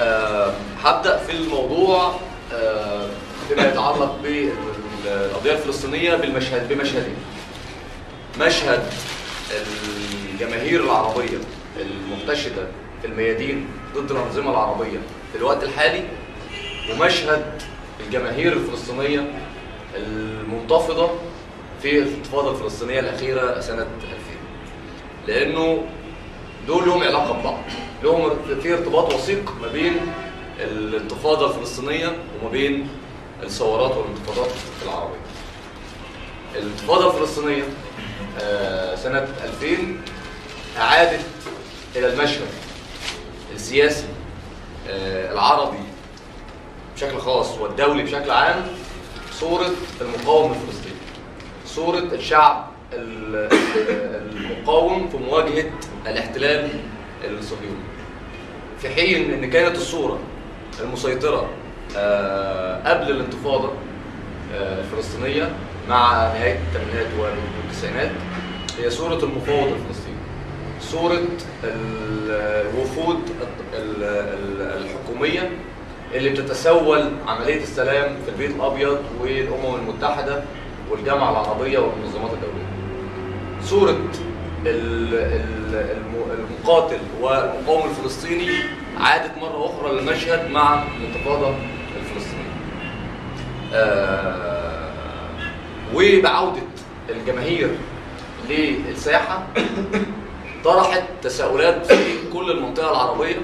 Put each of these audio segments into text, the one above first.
آه، هبدأ في الموضوع آه، فيما يتعلق بالقضية الفلسطينية بالمشهد بمشهدين. مشهد الجماهير العربية المنتشده في الميادين ضد الأنظمة العربية في الوقت الحالي ومشهد الجماهير الفلسطينية المنتفضة في الانتفاضه الفلسطينية الأخيرة سنة 2000 لأنه دول لهم علاقة ببعض. لهم في ارتباط وثيق ما بين الانتفاضة الفلسطينية وما بين الثورات والانتفاضات العربية. الانتفاضة الفلسطينية آه، سنة 2000 أعادت إلى المشهد السياسي آه، العربي بشكل خاص والدولي بشكل عام صورة المقاوم الفلسطيني صورة الشعب ال- المقاوم في مواجهة الاحتلال الصهيوني في حين إن كانت الصورة المسيطرة آه، قبل الانتفاضة آه، الفلسطينية مع نهاية الثمانينات والتسعينات هي صورة المفاوض الفلسطيني صورة الوفود ال- ال- الحكومية اللي بتتسول عملية السلام في البيت الأبيض والأمم المتحدة والجامعة العربية والمنظمات الدولية. الم- المقاتل والمقاوم الفلسطيني عادت مرة أخرى للمشهد مع الانتفاضة الفلسطينية. آه، وبعودة الجماهير للساحة طرحت تساؤلات في كل المنطقة العربية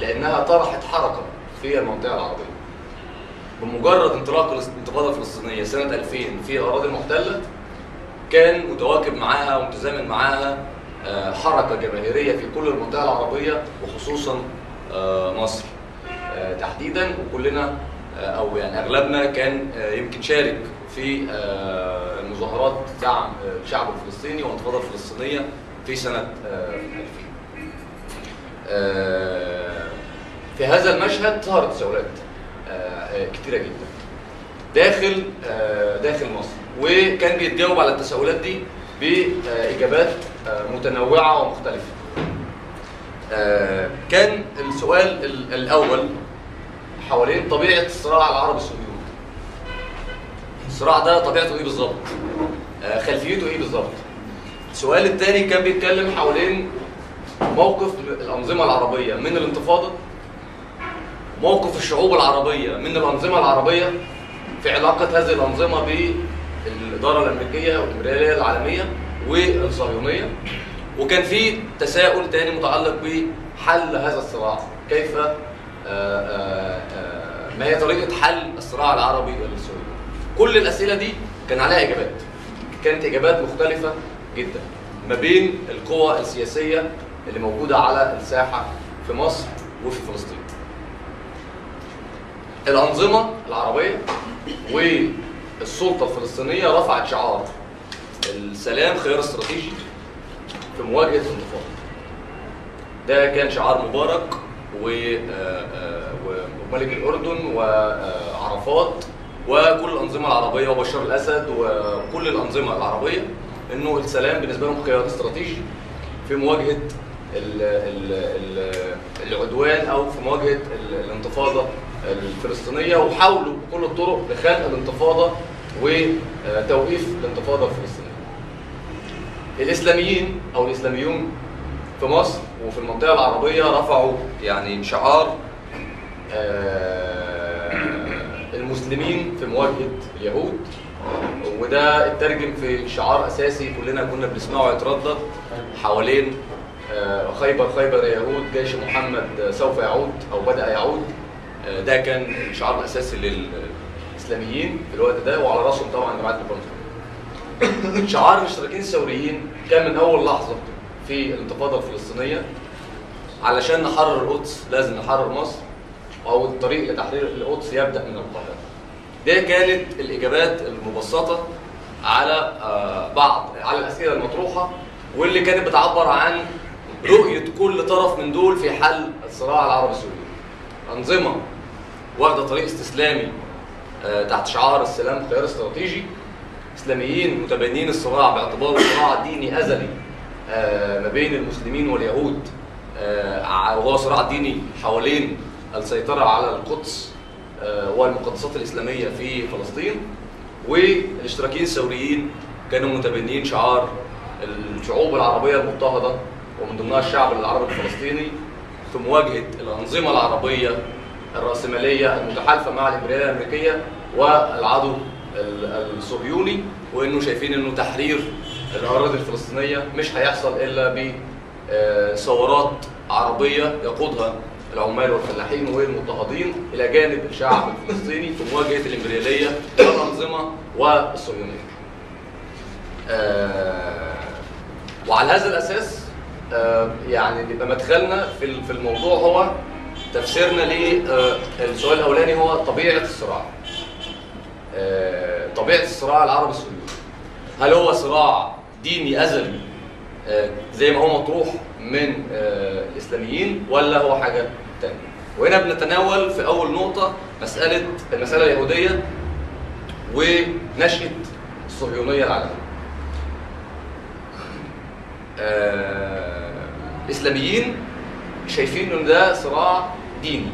لأنها طرحت حركة في المنطقة العربية. بمجرد انطلاق الانتفاضة الفلسطينية سنة 2000 في الأراضي المحتلة كان متواكب معاها ومتزامن معاها آه، حركة جماهيرية في كل المنطقة العربية وخصوصا آه، مصر. آه، تحديدا وكلنا أو يعني أغلبنا كان يمكن شارك في المظاهرات دعم الشعب الفلسطيني والانتفاضة الفلسطينية في سنة آه، 2000 آه، في هذا المشهد ظهرت تساؤلات كتيرة جدا. داخل داخل مصر. وكان بيتجاوب على التساؤلات دي بإجابات آه، متنوعة ومختلفة. آه، كان السؤال ال- الأول حوالين طبيعة الصراع العربي الصهيوني الصراع ده طبيعته إيه بالظبط؟ آه، خلفيته إيه بالظبط؟ السؤال الثاني كان بيتكلم حوالين موقف الأنظمة العربية من الانتفاضة موقف الشعوب العربية من الأنظمة العربية في علاقة هذه الأنظمة بالإدارة الأمريكية والإمبريالية العالمية والصهيونية. وكان في تساؤل تاني متعلق بحل هذا الصراع. كيف آه، آه، آه، ما هي طريقة حل الصراع العربي الصهيوني كل الأسئلة دي كان عليها إجابات. كانت إجابات مختلفة جدا ما بين القوى السياسية اللي موجودة على الساحة في مصر وفي فلسطين. الأنظمة العربية والسلطة الفلسطينية رفعت شعار السلام خيار استراتيجي في مواجهة الانتفاضة. ده كان شعار مبارك آه، آه، وملك الأردن وعرفات وكل الأنظمة العربية وبشار الأسد وكل الأنظمة العربية إنه السلام بالنسبة لهم خيار استراتيجي في ال العدوان أو في مواجهة ال- الانتفاضة الفلسطينية وحاولوا بكل الطرق لخلق الانتفاضة وتوقيف الانتفاضة الفلسطينية. الإسلاميين أو الإسلاميون في مصر وفي المنطقة العربية رفعوا يعني شعار آه، المسلمين في مواجهة اليهود وده اترجم في شعار أساسي كلنا كنا بنسمعه يتردد حوالين خيبر خيبر يا يهود جيش محمد سوف يعود أو بدأ يعود. آه، ده كان الشعار الأساسي للإسلاميين في الوقت ده وعلى رأسهم طبعا جماعة البنطلون شعار المشتركين الثوريين كان من أول لحظة في الانتفاضة الفلسطينية علشان نحرر القدس لازم نحرر مصر أو الطريق لتحرير القدس يبدأ من القاهرة. دي كانت الإجابات المبسطة على آه، بعض على الأسئلة المطروحة واللي كانت بتعبر عن رؤية كل طرف من دول في حل الصراع العربي السوري. أنظمة واخدة طريق استسلامي آه، تحت شعار السلام خيار استراتيجي. إسلاميين متبنين الصراع باعتباره صراع ديني أزلي آه، ما بين المسلمين واليهود. آه، وهو صراع ديني حوالين السيطرة على القدس والمقدسات الإسلامية في فلسطين. والاشتراكيين الثوريين كانوا متبنيين شعار الشعوب العربية المضطهدة. ومن ضمنها الشعب العربي الفلسطيني في مواجهة الأنظمة العربية الرأسمالية المتحالفة مع الإمبريالية الأمريكية والعدو ال- الصهيوني وإنه شايفين إنه تحرير الأراضي الفلسطينية مش هيحصل إلا بثورات عربية يقودها العمال والفلاحين والمضطهدين إلى جانب الشعب الفلسطيني في مواجهة الإمبريالية والأنظمة والصهيونية. آه، وعلى هذا الأساس آه، يعني بيبقى مدخلنا في في الموضوع هو تفسيرنا للسؤال الأولاني هو طبيعة الصراع. آه، طبيعة الصراع العربي الصهيوني. هل هو صراع ديني أزلي آه، زي ما هو مطروح من آه، الاسلاميين ولا هو حاجة ثانية؟ وهنا بنتناول في أول نقطة مسألة المسألة اليهودية ونشأة الصهيونية العالمية. الإسلاميين شايفين إن ده صراع ديني.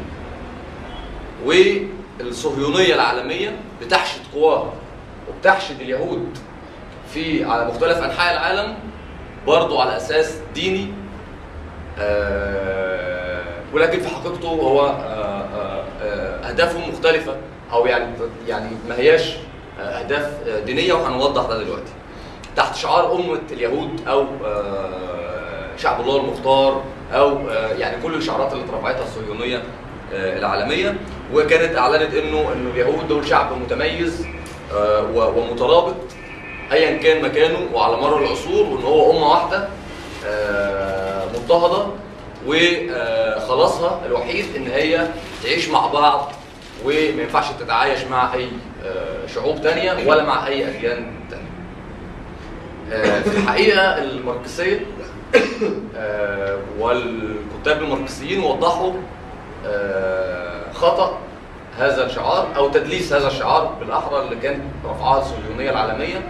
والصهيونية العالمية بتحشد قواها وبتحشد اليهود في على مختلف أنحاء العالم برضه على أساس ديني. آه، ولكن في حقيقته هو آه، آه، آه، أهدافهم مختلفة أو يعني يعني ما هياش آه، أهداف آه، دينية وهنوضح ده دلوقتي. تحت شعار أمة اليهود أو آه، شعب الله المختار أو آه، يعني كل الشعارات اللي اترفعتها الصهيونية آه، العالمية وكانت أعلنت إنه إنه اليهود دول شعب متميز آه، ومترابط أيا كان مكانه وعلى مر العصور وإن هو أمة واحدة آه، مضطهدة وخلاصها الوحيد إن هي تعيش مع بعض وما ينفعش تتعايش مع آه، شعوب تانية ولا مع أي أديان تانية. في الحقيقة الماركسية والكتاب الماركسيين وضحوا آه، خطأ هذا الشعار أو تدليس هذا الشعار بالأحرى اللي كانت رفعها الصهيونية العالمية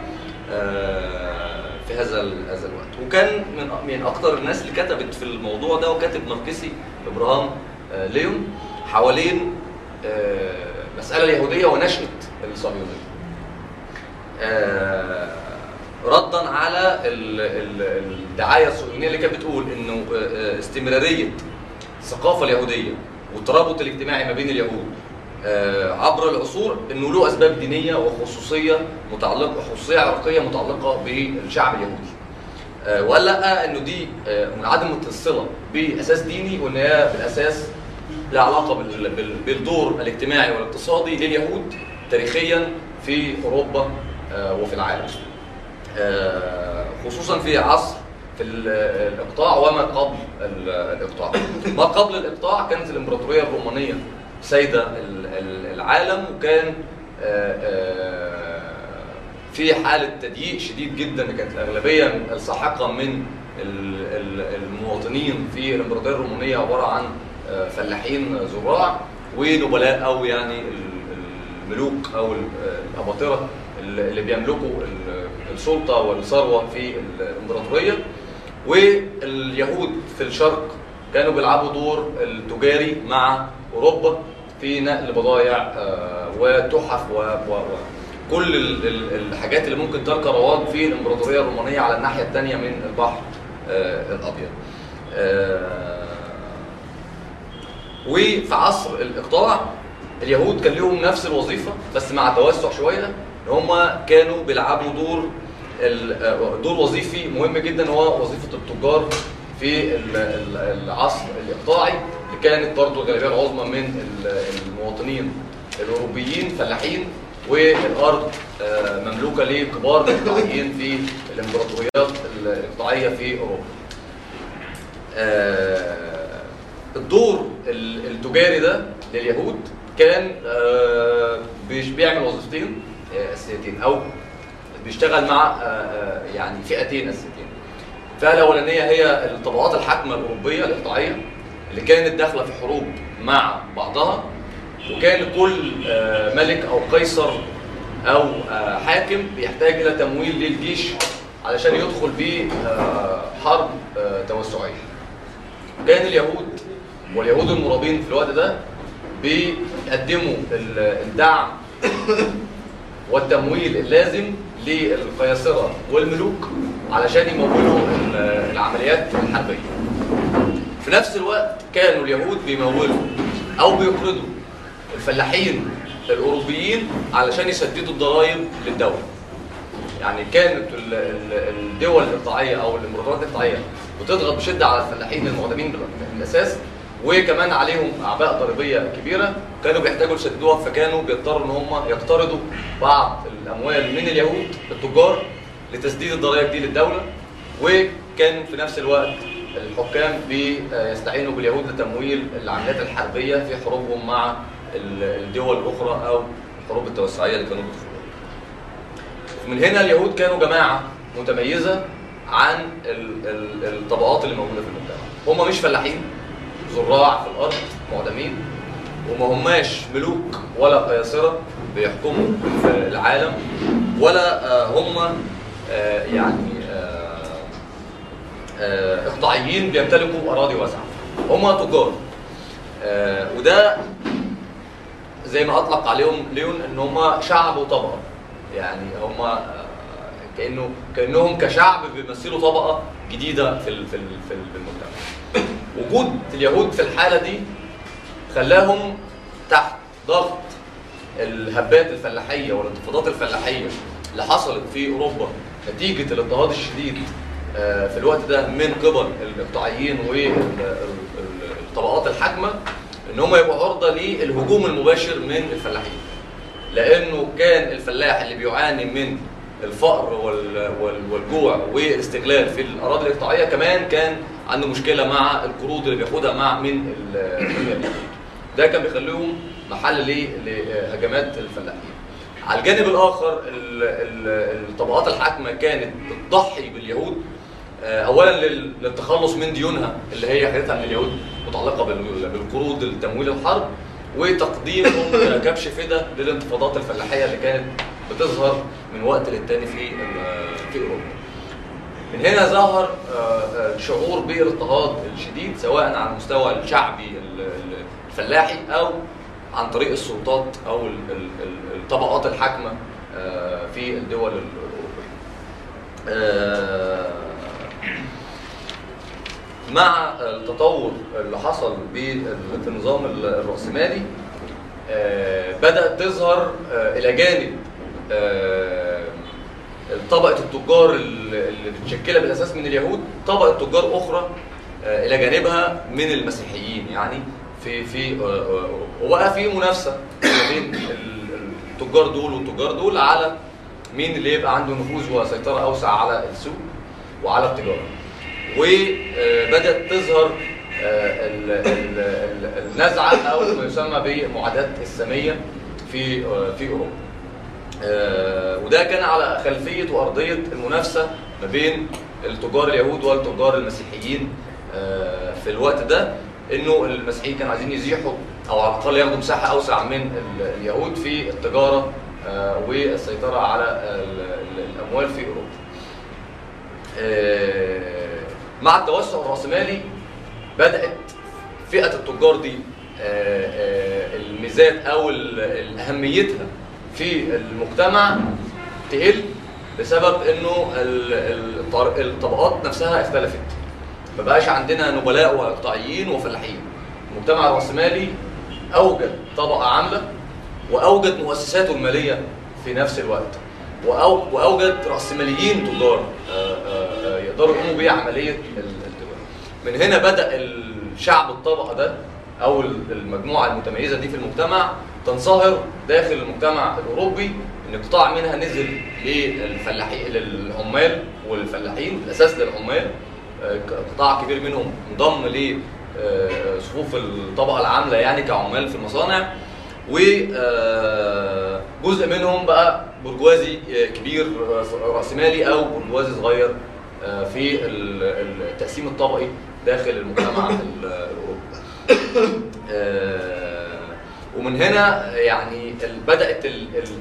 آه، في هذا هذا الوقت. وكان من من أكثر الناس اللي كتبت في الموضوع ده وكاتب ماركسي إبراهام آه، ليون حوالين آه، المساله اليهودية ونشأة الصهيونية. آه، ردا على ال- ال- الدعاية الصهيونيه اللي كانت بتقول إنه آه، آه، استمرارية الثقافه اليهودية والترابط الاجتماعي ما بين اليهود آه، عبر العصور إنه له أسباب دينية وخصوصية متعلقة خصوصية عرقية متعلقة بالشعب اليهودي. وقال لأ إنه دي آه، منعدمه الصلة بأساس ديني وإن هي بالأساس لها علاقة بال- بال- بالدور الاجتماعي والاقتصادي لليهود تاريخيا في أوروبا وفي العالم. آه، خصوصا في عصر في ال- الإقطاع وما قبل ال- الإقطاع. ما قبل الإقطاع كانت الإمبراطورية الرومانية سيدة ال- ال- العالم وكان آه، آه، في حالة تضييق شديد جدا كانت الاغلبيه الساحقة من ال- ال- المواطنين في الإمبراطورية الرومانية عبارة عن فلاحين زراع ونبلاء أو يعني ال- الملوك أو ال- الأباطرة اللي بيملكوا السلطة والثروة في الإمبراطورية واليهود في الشرق كانوا بيلعبوا دور التجاري مع أوروبا في نقل بضائع آه، وتحف و, و, و كل ال- ال- الحاجات اللي ممكن تلقى رواج في الإمبراطورية الرومانية على الناحية الثانية من البحر آه، الأبيض. آه، وفي عصر الإقطاع اليهود كان لهم نفس الوظيفة بس مع توسع شوية إن هم كانوا بيلعبوا دور دور وظيفي مهم جدا هو وظيفة التجار في ال- ال- العصر الإقطاعي اللي كانت برضه الغالبية العظمى من ال- المواطنين الأوروبيين فلاحين والأرض آه، مملوكة لكبار الاقطاعيين في الإمبراطوريات الإقطاعية في أوروبا. آه، الدور ال- التجاري ده لليهود كان آه، بيعمل وظيفتين آه، أساسيتين أو بيشتغل مع آه، آه، يعني فئتين اساسيتين. الفئه الأولانية هي الطبقات الحاكمة الأوروبية الاقطاعيه اللي كانت داخلة في حروب مع بعضها وكان كل آه، ملك أو قيصر أو حاكم بيحتاج إلى تمويل للجيش علشان يدخل بيه حرب توسعية. كان اليهود واليهود المرابين في الوقت ده بيقدموا ال- الدعم والتمويل اللازم للقياصرة والملوك علشان يمولوا ال- العمليات الحربية. في نفس الوقت كانوا اليهود بيمولوا أو بيقرضوا الفلاحين الأوروبيين علشان يسددوا الضرائب للدولة. يعني كانت ال- ال- الدول الإقطاعية أو الامبراطوريات الإقطاعية بتضغط بشدة على الفلاحين المعدمين بال- من الأساس وكمان عليهم أعباء ضريبية كبيرة كانوا بيحتاجوا يسددوها فكانوا بيضطروا إن هم يقترضوا بعض الأموال من اليهود التجار لتسديد الضرائب دي للدولة وكان في نفس الوقت الحكام بيستعينوا باليهود لتمويل العمليات الحربية في حروبهم مع ال- الدول الأخرى أو الحروب التوسعية اللي كانوا بيدخلوها. من هنا اليهود كانوا جماعة متميزة عن ال- ال- الطبقات اللي موجودة في المجتمع. هم مش فلاحين زراع في الأرض معدمين. وما هماش ملوك ولا قياصرة بيحكموا العالم ولا آه، هم آه، يعني آه، إقطاعيين بيمتلكوا أراضي واسعة. هم تجار. وده زي ما أطلق عليهم ليون إن هم شعب وطبقة. يعني هم كأنه كأنهم كشعب بيمثلوا طبقة جديدة في في في في المجتمع. وجود اليهود في الحالة دي خلاهم تحت ضغط الهبات الفلاحية والانتفاضات الفلاحية اللي حصلت في أوروبا نتيجة الاضطهاد الشديد آه، في الوقت ده من قبل الاقطاعيين والطبقات الحاكمة إن هم يبقوا عرضة للهجوم المباشر من الفلاحين. لأنه كان الفلاح اللي بيعاني من الفقر وال- وال- والجوع والاستغلال في الأراضي الإقطاعية كمان كان عنده مشكلة مع القروض اللي بياخدها مع من. ده كان بيخليهم محل لهجمات الفلاحين. على الجانب الآخر ال- ال- الطبقات الحاكمة كانت بتضحي باليهود آه، اولا لل- للتخلص من ديونها اللي هي خدتها من اليهود متعلقة بال- بالقروض التمويل الحرب وتقديمهم كبش فدا للانتفاضات الفلاحية اللي كانت بتظهر من وقت للتاني في في أوروبا. من هنا ظهر آه، آه، شعور بالاضطهاد الشديد سواء على المستوى الشعبي ال- ال- الفلاحي أو عن طريق السلطات أو ال- ال- ال- الطبقات الحاكمة آه، في الدول الأوروبية. مع التطور اللي حصل في النظام الرأسمالي بدأت تظهر إلى جانب طبقة التجار اللي متشكلة بالأساس من اليهود طبقة تجار أخرى آه، إلى جانبها من المسيحيين يعني في في آه، آه، وبقى في منافسة ما بين ال- التجار دول والتجار دول على مين اللي يبقى عنده نفوذ وسيطرة أوسع على السوق وعلى التجارة وبدأت تظهر ال- ال- ال- النزعة أو ما يسمى بمعاداة السامية في في أوروبا. آه، وده كان على خلفية وأرضية المنافسة ما بين التجار اليهود والتجار المسيحيين آه، في الوقت ده إنه المسيحيين كانوا عايزين يزيحوا أو على الأقل ياخدوا مساحة أوسع من ال- اليهود في التجارة آه، والسيطرة على ال- ال- الأموال في أوروبا. مع التوسع الرأسمالي بدأت فئة التجار دي الميزات ال- أهميتها في المجتمع تقل بسبب الطر- الطبقات نفسها اختلفت. ما بقاش عندنا نبلاء وإقطاعيين وفلاحين. المجتمع الرأسمالي أوجد طبقة عاملة وأوجد مؤسساته المالية في نفس الوقت. وأو وأوجد رأسماليين تجار آه، آه، آه، يقدروا يقوموا بعملية ال- التجارة. من هنا بدأ الشعب الطبقة ده أو ال- المجموعة المتميزة دي في المجتمع تنصهر داخل المجتمع الأوروبي إن قطاع منها نزل للفلاحين للعمال والفلاحين الأساس للعمال آه، قطاع كبير منهم انضم لصفوف الطبقة العاملة يعني كعمال في المصانع وجزء منهم بقى برجوازي آه، كبير آه، رأسمالي أو برجوازي صغير آه، في ال- التقسيم الطبقي داخل المجتمع ال- الأوروبي. آه، ومن هنا يعني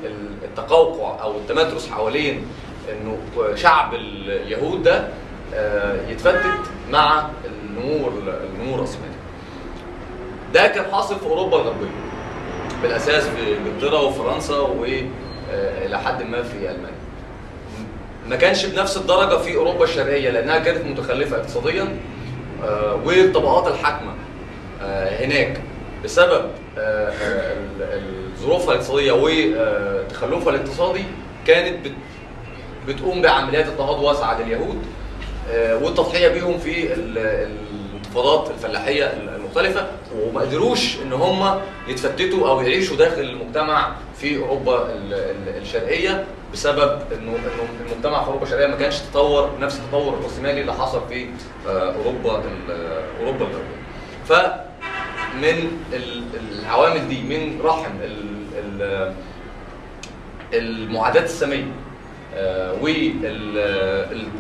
ال- التقوقع أو التمترس حوالين إنه شعب اليهود ده آه، يتفتت مع النمو النمو الرأسمالي. ده كان حاصل في أوروبا الغربية بالأساس في إنجلترا وفرنسا والى حد ما في ألمانيا ما كانش بنفس الدرجة في أوروبا الشرقية لأنها كانت متخلفة اقتصاديا آه، والطبقات الحاكمة آه، هناك بسبب آه، آه، الظروف الاقتصادية وتخلفها الاقتصادي كانت بت- بتقوم بعمليات اضطهاد واسعة لليهود آه، والتضحية بيهم في ال- الانتفاضات الفلاحية المختلفة وما قدروش إن هم يتفتتوا أو يعيشوا داخل المجتمع في أوروبا ال- ال- الشرقية بسبب إنه المجتمع في أوروبا الشرقية ما كانش تطور نفس التطور الراسمالي اللي حصل في آه، أوروبا أوروبا الغربيه. ال- العوامل دي من رحم ال- ال- المعادات السامية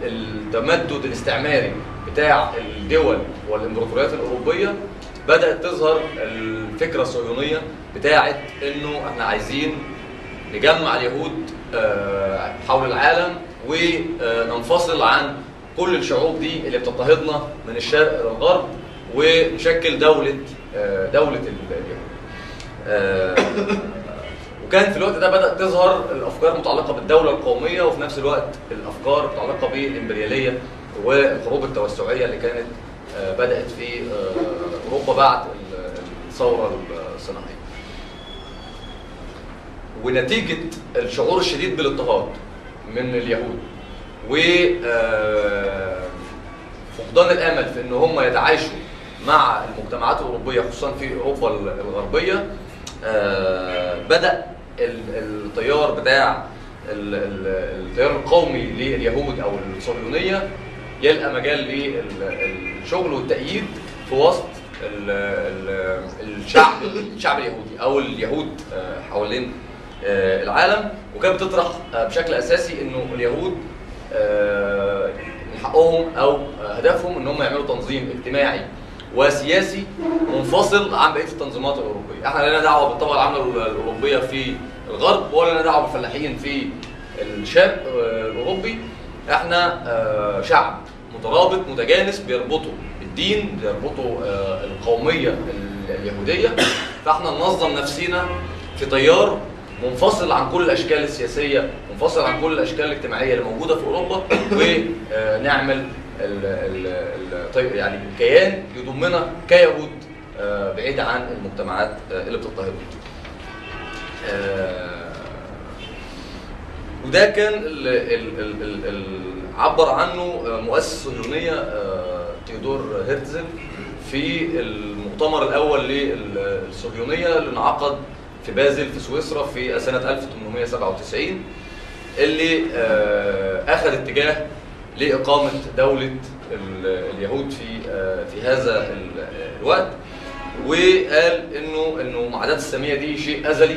والتمدد الاستعماري بتاع الدول والامبراطوريات الأوروبية بدأت تظهر الفكرة الصهيونية بتاعه إنه إحنا عايزين نجمع اليهود آه، حول العالم وننفصل عن كل الشعوب دي اللي بتضطهدنا من الشرق إلى الغرب ونشكل دولة آه، دولة اليهود. آه، وكان في الوقت ده بدأت تظهر الأفكار المتعلقة بالدولة القومية وفي نفس الوقت الأفكار المتعلقة بالإمبريالية والحروب التوسعية اللي كانت آه، بدأت في آه، أوروبا بعد الثورة الصناعية. ونتيجة الشعور الشديد بالاضطهاد من اليهود و آه، فقدان الأمل في إن هم يتعايشوا مع المجتمعات الأوروبية خصوصا في أوروبا الغربية آه، بدأ ال- التيار بتاع ال- ال- التيار القومي لليهود أو الصهيونية يلقى مجال للشغل والتأييد في وسط ال- ال- الشعب الشعب اليهودي أو اليهود آه، حوالين آه، العالم. وكانت بتطرح بشكل أساسي إنه اليهود من حقهم أو هدفهم إن هم يعملوا تنظيم اجتماعي وسياسي منفصل عن بقية التنظيمات الأوروبية، إحنا لنا دعوة بالطبقة العاملة الأوروبية في الغرب ولا لنا دعوة بالفلاحين في الشرق آه، الأوروبي، إحنا آه، شعب مترابط متجانس بيربطوا الدين بيربطوا آه، القومية ال- اليهودية. فإحنا ننظم نفسينا في تيار منفصل عن كل الأشكال السياسية منفصل عن كل الأشكال الاجتماعية اللي موجودة في أوروبا. ونعمل ال ال ال طيب يعني كيان يضمنا كيهود آه، بعيد عن المجتمعات آه، اللي بتضطهدنا. آه، وده كان ال ال ال ال ال عبر عنه مؤسس الصهيونية تيودور هيرتزل في المؤتمر الأول للصهيونية اللي انعقد في بازل في سويسرا في سنة 1897 اللي أخذ اتجاه لإقامة دولة ال- اليهود في آه، في هذا ال- الوقت. وقال إنه إنه معاداه السامية دي شيء أزلي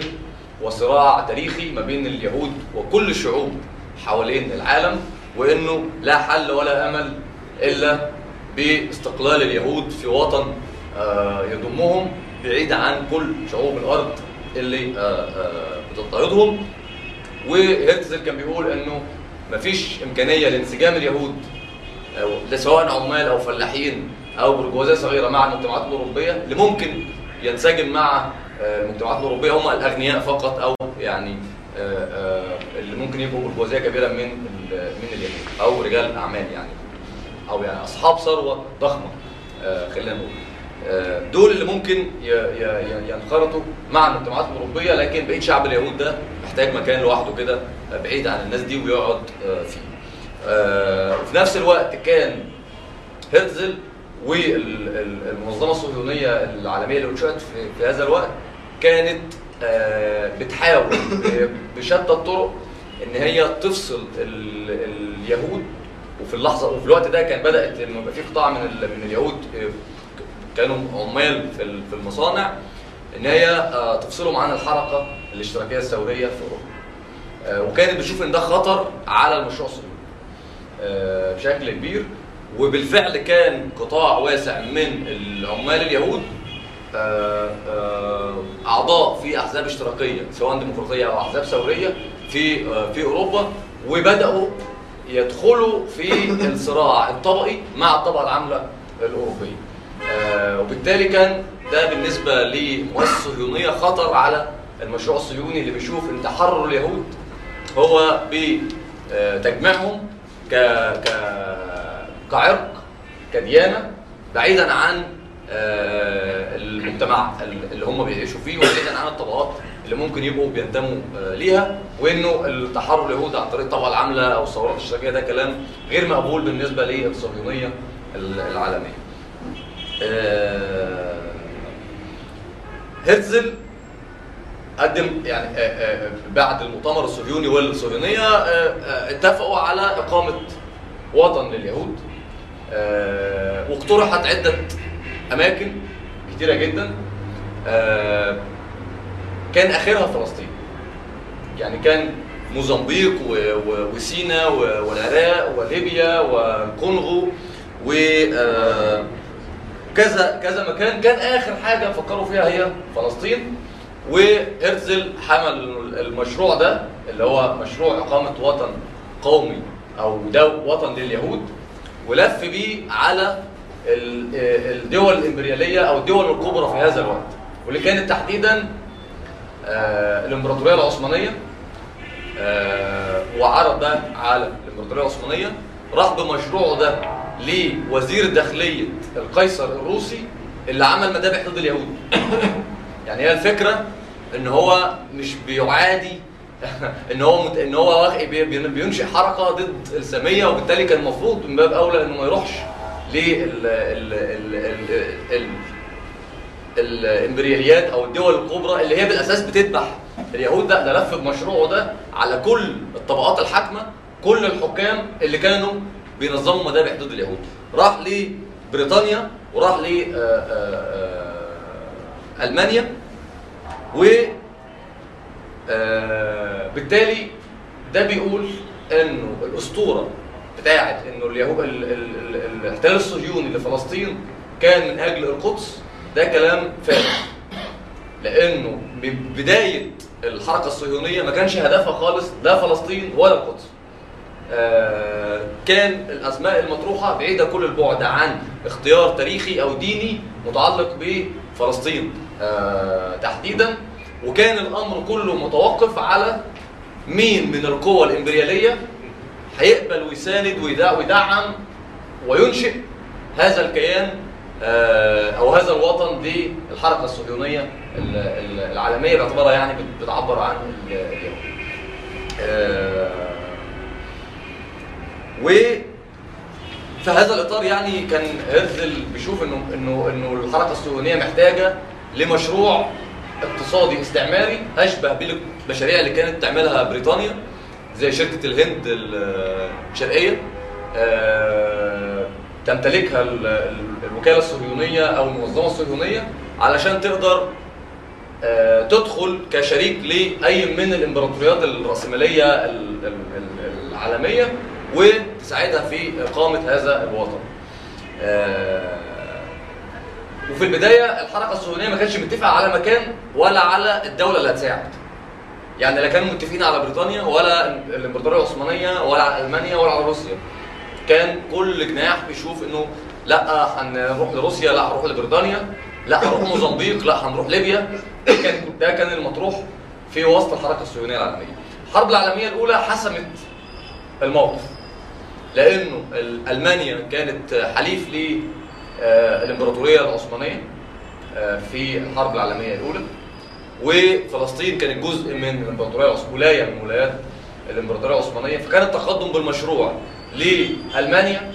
وصراع تاريخي ما بين اليهود وكل الشعوب حوالين العالم وإنه لا حل ولا أمل إلا باستقلال اليهود في وطن آه، يضمهم بعيد عن كل شعوب الأرض اللي آه، بتضطهدهم. وهرتزل كان بيقول إنه مفيش إمكانية لانسجام اليهود ده سواء عمال أو فلاحين أو برجوازيه صغيرة مع المجتمعات الأوروبية اللي ممكن ينسجم مع آه، المجتمعات الأوروبية هم الأغنياء فقط أو يعني آه، آه، اللي ممكن يبقوا برجوازية كبيرة من من اليهود أو رجال أعمال يعني أو يعني أصحاب ثروة ضخمة خلينا نقول. دول اللي ممكن ينخرطوا مع المجتمعات الأوروبية لكن بقيه شعب اليهود ده محتاج مكان لوحده كده آه، بعيد عن الناس دي ويقعد آه، فيه. آه، وفي نفس الوقت كان هرتزل والمنظمة الصهيونية العالمية اللي انشئت في, هذا الوقت كانت آه، بتحاول بشتى الطرق إن هي تفصل ال- اليهود وفي اللحظة وفي الوقت ده كان بدأت انه يبقى في قطاع من من اليهود آه، كانوا عمال في ال- في المصانع إن هي آه، تفصلهم عن الحركة الاشتراكية الثوريه في أوروبا. آه، وكانت بتشوف إن ده خطر على المشروع الصهيوني آه، بشكل كبير. وبالفعل كان قطاع واسع من العمال اليهود أعضاء في أحزاب اشتراكية سواء ديمقراطية أو أحزاب ثوريه في في أوروبا. وبدأوا يدخلوا في الصراع الطبقي مع الطبقة العاملة الأوروبية. وبالتالي كان ده بالنسبة لمؤسسه صهيونيه خطر على المشروع الصهيوني اللي بيشوف إن تحرر اليهود هو بتجميعهم ك ك كعرق كديانة بعيدا عن آه، المجتمع اللي هم بيعيشوا فيه وبعيدا عن الطبقات اللي ممكن يبقوا بينتموا آه، ليها وإنه التحرر اليهودي عن طريق الطبقة العاملة أو الثورات الاشتراكيه ده كلام غير مقبول بالنسبة للصهيونية العالمية. آه، هرتزل قدم يعني آه، آه، بعد المؤتمر الصهيوني والصهيونية آه، آه، اتفقوا على إقامة وطن لليهود آه، واقترحت عدة أماكن كتيرة جدا آه، كان آخرها فلسطين. يعني كان موزمبيق وسينا والعراق وليبيا والكونغو و آه، كذا كذا مكان. كان آخر حاجة فكروا فيها هي فلسطين وهرتزل حمل المشروع ده اللي هو مشروع إقامة وطن قومي أو دو وطن لليهود ولف بيه على ال- الدول الإمبريالية أو الدول الكبرى في هذا الوقت. واللي كانت تحديدا آه، الإمبراطورية العثمانية آه، وعرض ده على الإمبراطورية العثمانية راح بمشروعه ده. لوزير داخلية القيصر الروسي اللي عمل مذابح ضد اليهود يعني هي الفكرة إن هو مش بيعادي إن هو مت... إن هو بينشئ حركة ضد السامية وبالتالي كان المفروض من باب أولى إنه ما يروحش. الإمبرياليات أو الدول الكبرى اللي هي بالأساس بتذبح اليهود ده ده لف بمشروعه ده على كل الطبقات الحاكمة كل الحكام اللي كانوا بينظموا مذابح ضد اليهود. راح لبريطانيا وراح ل آه، آه، آه، ألمانيا و بالتالي ده بيقول إنه الأسطورة بتاعت إنه اليهود ال- ال- ال- الاحتلال الصهيوني لفلسطين كان من أجل القدس ده كلام فارغ. لأنه من بدايه الحركة الصهيونية ما كانش هدفها خالص لا فلسطين ولا القدس. كان الاسماء المطروحة بعيدة كل البعد عن اختيار تاريخي أو ديني متعلق بفلسطين آه، تحديدا وكان الأمر كله متوقف على مين من القوى الإمبريالية هيقبل ويساند ويدع- ويدعم وينشئ هذا الكيان آه، أو هذا الوطن للحركة الصهيونية ال- ال- العالمية باعتبارها يعني بت- بتعبر عن ال- اليهود. آه، وفي هذا الإطار يعني كان هرزل بيشوف انه انه إنه الحركة الصهيونيه محتاجة لمشروع اقتصادي استعماري أشبه بالمشاريع اللي كانت تعملها بريطانيا زي شركة الهند الشرقية آه، تمتلكها ال- ال- الوكالة الصهيونيه أو المنظمة الصهيونيه علشان تقدر آه، تدخل كشريك لأي من الإمبراطوريات الرأسمالية ال- ال- ال- العالمية وتساعدها في إقامة هذا الوطن. آه، وفي البداية الحركة الصهيونيه ما كانتش متفقة على مكان ولا على الدولة اللي هتساعد. يعني لا كانوا متفقين على بريطانيا ولا الإمبراطورية العثمانية ولا على ألمانيا ولا على روسيا. كان كل جناح بيشوف إنه لا هنروح لروسيا لا هنروح لبريطانيا لا هنروح موزمبيق لا هنروح ليبيا كان ده كان المطروح في وسط الحركة الصهيونيه العالمية. الحرب العالمية الأولى حسمت الموقف لأنه ال- ألمانيا كانت حليف للامبراطوريه العثمانية آه، في الحرب العالمية الأولى. وفلسطين كانت جزء من الإمبراطورية ولاية من ولايات الإمبراطورية العثمانية. فكان التقدم بالمشروع لألمانيا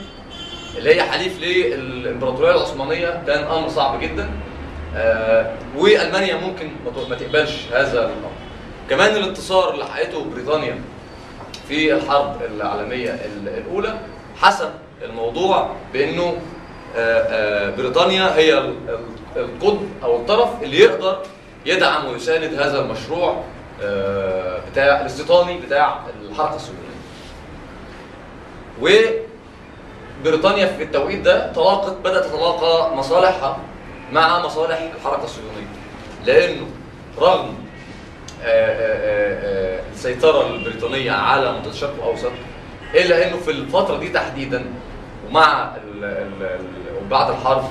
اللي هي حليف للإمبراطورية العثمانية كان أمر صعب جدا. آه، وألمانيا ممكن ما تقبلش هذا الأمر. كمان الانتصار اللي حققته بريطانيا في الحرب العالمية ال- الأولى حسم الموضوع بأنه آه، آه، بريطانيا هي ال- ال- القطب أو الطرف اللي يقدر يدعم ويساند هذا المشروع آه، بتاع الاستيطاني بتاع الحركة الصهيونيه. وبريطانيا في التوقيت ده تلاقت بدأت تتلاقى مصالحها مع مصالح الحركة الصهيونيه لأنه رغم السيطرة البريطانية على منطقه الشرق الأوسط إلا إنه في الفترة دي تحديدا ومع ال ال ال وبعد الحرب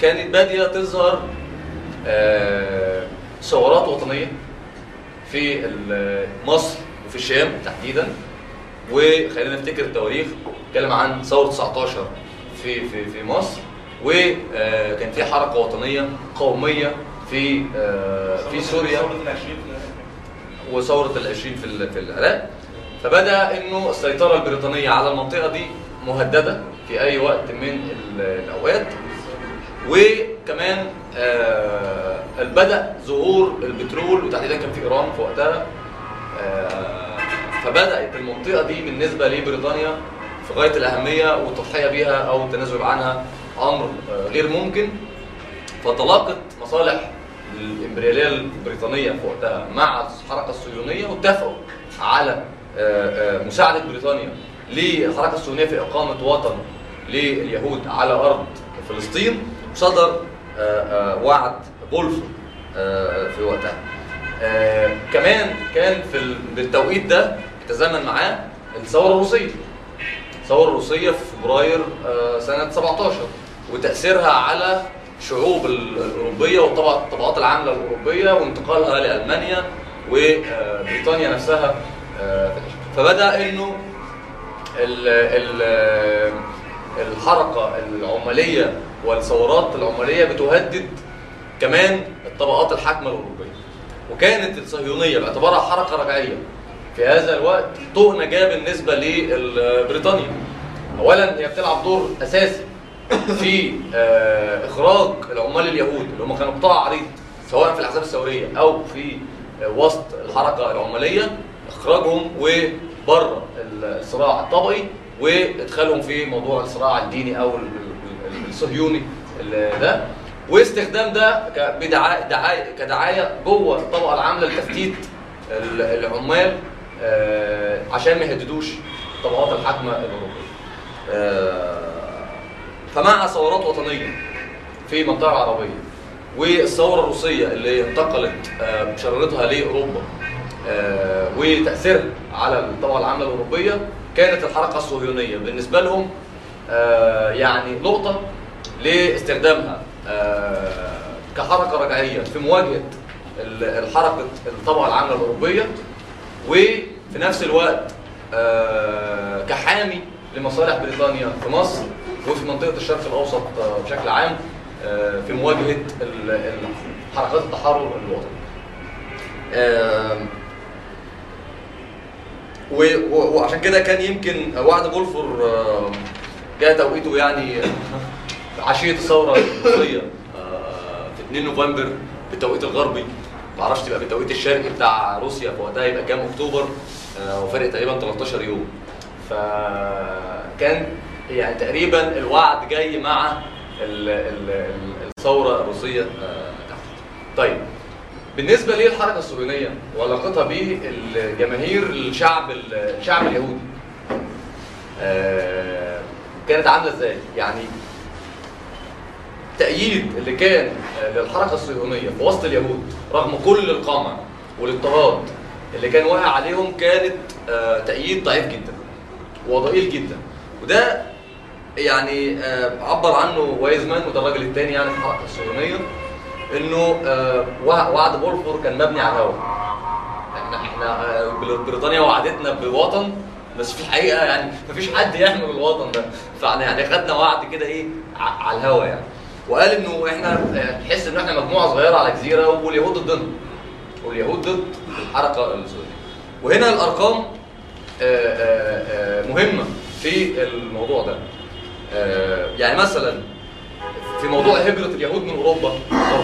كانت بادية تظهر آه، ثورات وطنية في مصر وفي الشام تحديدا. وخلينا نفتكر التواريخ نتكلم عن ثورة 19 في في في مصر وكان في حركة وطنية قومية في آه، في سوريا. العشرين وثورة العشرين في في العراق. فبدأ إنه السيطرة البريطانية على المنطقة دي مهددة في أي وقت من ال- الأوقات. وكمان آه، بدأ ظهور البترول وتحديدا كان في إيران في وقتها. آه، فبدأت المنطقة دي بالنسبة لبريطانيا في غاية الأهمية والتضحية بيها أو التنازل عنها أمر آه، غير ممكن. فتلاقت مصالح الإمبريالية البريطانية في وقتها مع الحركة الصهيونية واتفقوا على آه، آه، مساعدة بريطانيا للحركة الصهيونية في إقامة وطن لليهود على أرض فلسطين وصدر آه، وعد بولفور في وقتها. كمان كان في ال- بالتوقيت ده تزامن معاه الثورة الروسية. الثورة الروسية في فبراير سنة 17 وتأثيرها على الشعوب ال- الأوروبية والطبقات الطبقات العامله الأوروبية وانتقالها لالمانيا وبريطانيا نفسها آه، فبدأ إنه ال ال الحركة العمالية والثورات العمالية بتهدد كمان الطبقات الحاكمة الأوروبية. وكانت الصهيونية باعتبارها حركة رجعيه في هذا الوقت طوق نجاه بالنسبة لبريطانيا اولا هي بتلعب دور أساسي. في آه، إخراج العمال اليهود اللي هم كانوا قطاع عريض سواء في الأحزاب الثورية أو في آه، وسط الحركة العمالية إخراجهم وبرة الصراع الطبقي وإدخالهم في موضوع الصراع الديني أو ال- ال- ال- الصهيوني ال- ده واستخدام ده ك- بدعاية دعاية كدعاية جوه الطبقة العاملة لتفتيت ال- العمال آه، عشان ما يهددوش الطبقات الحاكمة الأوروبية. آه، فمع ثورات وطنية في المنطقة العربيه والثورة الروسية اللي انتقلت آه، بشرارتها لأوروبا آه، وتأثيرها على الطبقة العامة الأوروبية كانت الحركة الصهيونية بالنسبة لهم آه، يعني نقطة لاستخدامها آه، كحركة رجعية في مواجهة ال- الحركة الطبقة العامة الأوروبية وفي نفس الوقت آه، كحامي لمصالح بريطانيا في مصر وفي منطقة الشرق الأوسط آه، بشكل عام آه، في مواجهة حركات التحرر الوطني. و- وعشان كده كان يمكن وعد بولفور آه، جاء توقيته يعني عشية الثورة آه، في 2 نوفمبر بالتوقيت الغربي. معرفش تبقى بالتوقيت الشرقي بتاع روسيا في وقتها يبقى كام أكتوبر؟ آه، وفرق تقريبا 13 يوم. فكان يعني تقريبا الوعد جاي مع ال- ال- ال- الثورة الروسية آه، تحت طيب بالنسبة للحركة الصهيونيه وعلاقتها بالجماهير الشعب الشعب اليهودي آه، كانت عاملة إزاي؟ يعني التأييد اللي كان للحركة الصهيونية في وسط اليهود رغم كل القمع والاضطهاد اللي كان واقع عليهم كانت آه، تأييد ضعيف جدا وضئيل جدا وده يعني آه، عبر عنه وايزمان وده الراجل الثاني يعني في الحركة الصهيونية إنه آه، وع- وعد بولفور كان مبني على الهوى إحنا إحنا آه، بريطانيا وعدتنا بوطن بس في الحقيقة يعني مفيش حد يحمل الوطن ده. فإحنا يعني خدنا وعد كده إيه على الهوا يعني. وقال إنه إحنا نحس ان إحنا مجموعة صغيرة على جزيرة واليهود ضدنا. واليهود ضد الحركة السوريه وهنا الأرقام مهمة في الموضوع ده. يعني مثلا في موضوع هجرة اليهود من أوروبا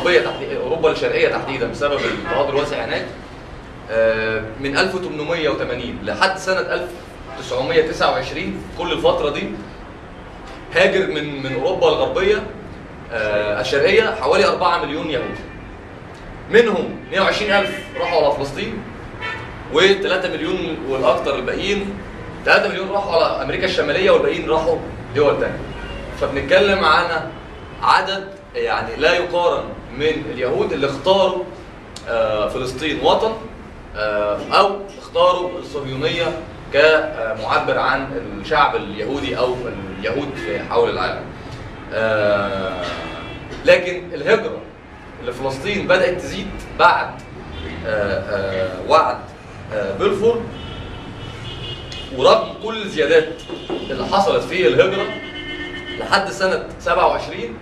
تحديدا أوروبا الشرقية تحديدا بسبب الاضطهاد الواسع هناك آه، من 1880 لحد سنة 1929 كل الفترة دي هاجر من من أوروبا الغربية آه، الشرقية حوالي 4 مليون يهودي منهم 120 ألف راحوا على فلسطين و3 مليون والأكثر الباقيين 3 مليون راحوا على أمريكا الشمالية والباقيين راحوا دول تانية فبنتكلم عن عدد يعني لا يقارن من اليهود اللي اختاروا آه، فلسطين وطن آه، أو اختاروا الصهيونية كمعبر عن الشعب اليهودي أو اليهود في حول العالم. آه، لكن الهجرة لفلسطين بدأت تزيد بعد وعد بلفور ورغم كل الزيادات اللي حصلت في الهجرة لحد سنة 27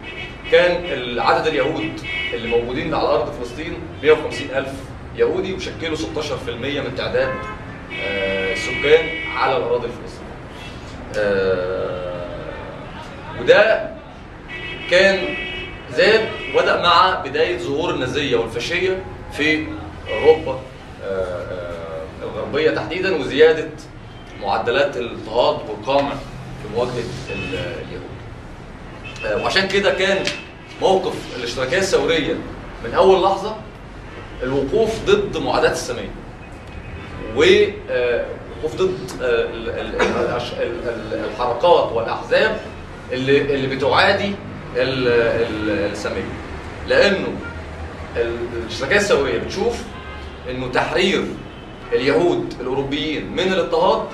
كان عدد اليهود اللي موجودين على أرض فلسطين 150 ألف يهودي وشكلوا 16% من تعداد آه، السكان على الأراضي الفلسطينية. آه، وده كان زاد وبدأ مع بداية ظهور النازية والفاشية في أوروبا آه، الغربية تحديدا وزيادة معدلات الاضطهاد والقمع في مواجهة ال- اليهود. آه، وعشان كده كان موقف الاشتراكية الثورية من أول لحظة الوقوف ضد معاداه السامية. ووقوف ضد آه، ال- ال- الحركات والأحزاب اللي اللي بتعادي ال- ال- السامية. لأنه ال- الاشتراكية الثورية بتشوف إنه تحرير اليهود الأوروبيين من الاضطهاد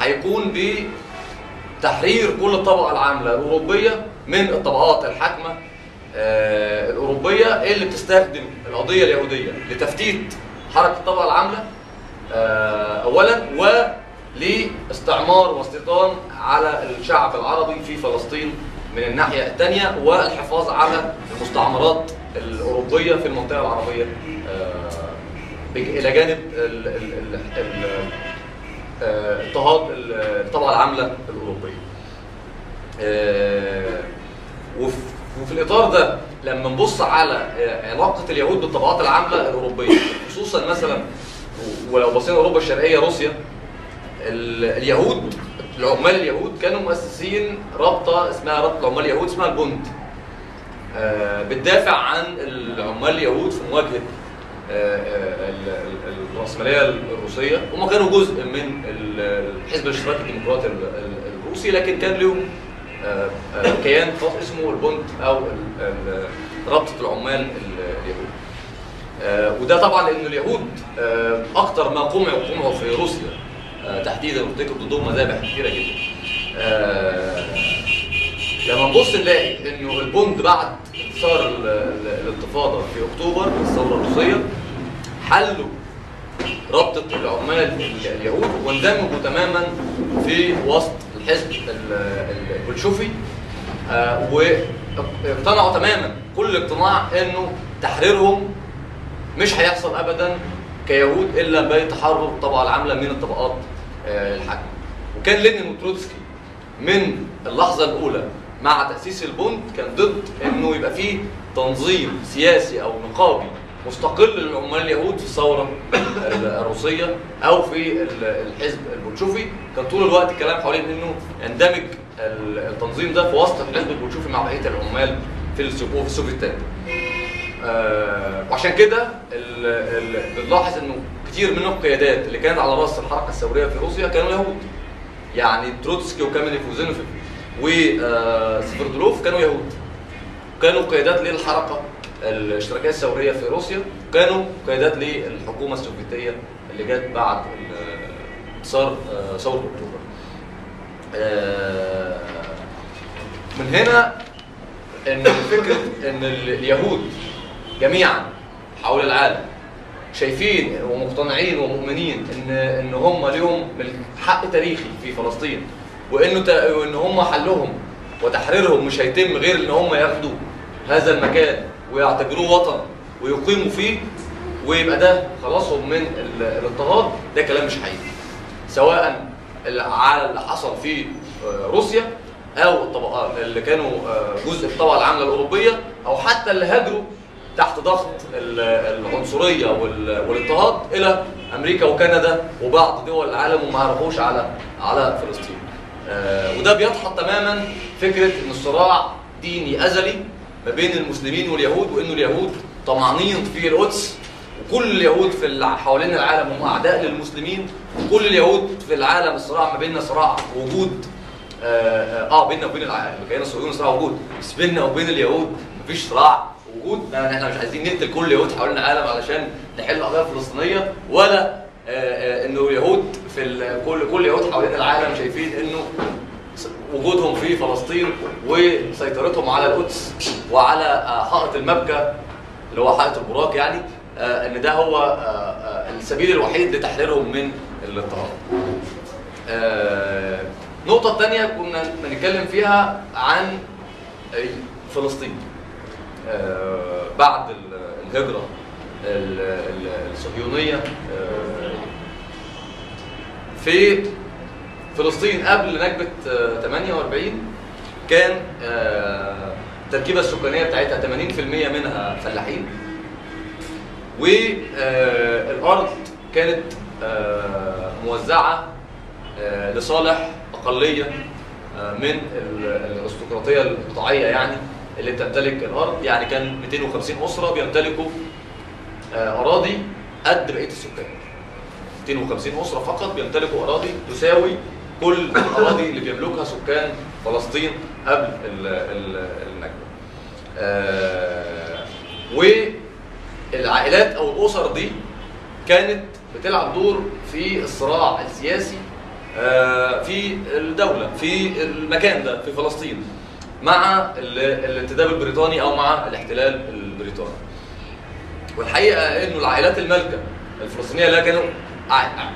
هيكون بتحرير كل الطبقة العاملة الأوروبية من الطبقات الحاكمة آه، الأوروبية اللي بتستخدم القضية اليهودية لتفتيت حركة الطبقة العاملة آه، اولا ولاستعمار واستيطان على الشعب العربي في فلسطين من الناحية الثانية والحفاظ على المستعمرات الأوروبية في المنطقة العربية آه، إلى جانب اضطهاد ال- الطبقة العاملة الأوروبية. آه، وف- وفي الإطار ده لما نبص على علاقة اليهود بالطبقات العاملة الأوروبية خصوصا مثلا ولو بصينا أوروبا الشرقية روسيا ال- اليهود العمال اليهود كانوا مؤسسين رابطة اسمها رابطة العمال اليهود اسمها البوند آه، بتدافع عن العمال اليهود في مواجهة ال- ال- الرأسمالية الروسية. هم كانوا جزء من ال- الحزب الاشتراكي الديمقراطي ال- ال- الروسي لكن كان لهم آه، آه، كيان خاص اسمه البوند أو ال- ال- رابطة العمال ال- اليهود. آه، وده طبعا لأن اليهود أكتر ما قمعوا قمعوا في روسيا تحديدا وارتكب ضدهم مذابح كثيرة جدا. لما نبص نلاقي إنه البوند بعد ال- الانتفاضة في أكتوبر الثورة الروسية حلوا رابطه العمال ال- اليهود واندمجوا تماما في وسط الحزب ال- ال- البلشوفي آه، واقتنعوا تماما كل اقتناع إنه تحريرهم مش هيحصل ابدا كيهود إلا بتحرر الطبقة العاملة من الطبقات آه، الحاكمة. وكان لينين وتروتسكي من اللحظة الأولى مع تأسيس البوند كان ضد إنه يبقى فيه تنظيم سياسي أو نقابي مستقل للعمال اليهود في الثورة ال- الروسية أو في ال- الحزب البولشوفي. كان طول الوقت الكلام حوالين إنه يندمج ال- التنظيم ده في وسط الحزب البولشوفي مع بقية العمال في السوفيتات آه، وعشان كده بنلاحظ إنه كتير من القيادات اللي كانت على رأس الحركة الثورية في روسيا كانوا يهود. يعني تروتسكي وكامينيف وزينوفيف. وسفردلوف كانوا يهود. كانوا قيادات للحركة الاشتراكية الثورية في روسيا. وكانوا قيادات للحكومة السوفيتية اللي جت بعد انتصار آه، ثورة أكتوبر. آه، من هنا إن فكره إن ال- اليهود جميعا حول العالم شايفين ومقتنعين ومؤمنين ان إن هم لهم حق تاريخي في فلسطين. وإنه تا- وإن هم حلهم وتحريرهم مش هيتم غير إن هم ياخدوا هذا المكان ويعتبروه وطن ويقيموا فيه ويبقى ده خلاصهم من ال- الاضطهاد ده كلام مش حقيقي سواء على اللي حصل في آه، روسيا أو الطبقات اللي كانوا آه، جزء الطبقة العاملة الأوروبية أو حتى اللي هاجروا تحت ضغط ال- العنصرية وال- والاضطهاد إلى أمريكا وكندا وبعض دول العالم وما عرفوش على على فلسطين. آه، وده بيدحض تماما فكرة إن الصراع ديني أزلي ما بين المسلمين واليهود وانه اليهود طمعانين في القدس وكل اليهود في حوالين العالم هم أعداء للمسلمين وكل اليهود في العالم الصراع ما بيننا صراع وجود آه, آه بيننا وبين الكيان الصهيوني صراع وجود. بس بيننا وبين اليهود مفيش صراع وجود. يعني إحنا مش عايزين نقتل كل اليهود حوالين العالم علشان نحل القضية الفلسطينيه ولا آه آه إنه اليهود في كل كل اليهود حوالين العالم شايفين إنه وجودهم في فلسطين وسيطرتهم على القدس وعلى آه، حائط المبكى اللي هو حائط البراق يعني آه، إن ده هو آه، آه، السبيل الوحيد لتحريرهم من الاضطهاد. آه، النقطة الثانية كنا بنتكلم فيها عن فلسطين. آه، بعد ال- الهجرة ال- ال- الصهيونية آه، في فلسطين قبل نكبة آه، 48 كان آه، التركيبة السكانية بتاعتها 80% منها فلاحين. والأرض كانت آه، موزعة آه، لصالح أقلية آه، من ال- الأرستقراطية القطاعية يعني اللي بتمتلك الأرض. يعني كان 250 أسرة بيمتلكوا آه، أراضي قد بقية السكان 250 أسرة فقط بيمتلكوا أراضي تساوي كل الأراضي اللي بيملكها سكان فلسطين قبل ال- ال- النكبة. آه، والعائلات أو الأسر دي كانت بتلعب دور في الصراع السياسي آه، في الدولة في المكان ده في فلسطين مع ال- الانتداب البريطاني أو مع الاحتلال البريطاني. والحقيقة إنه العائلات المالكة الفلسطينية اللي كانوا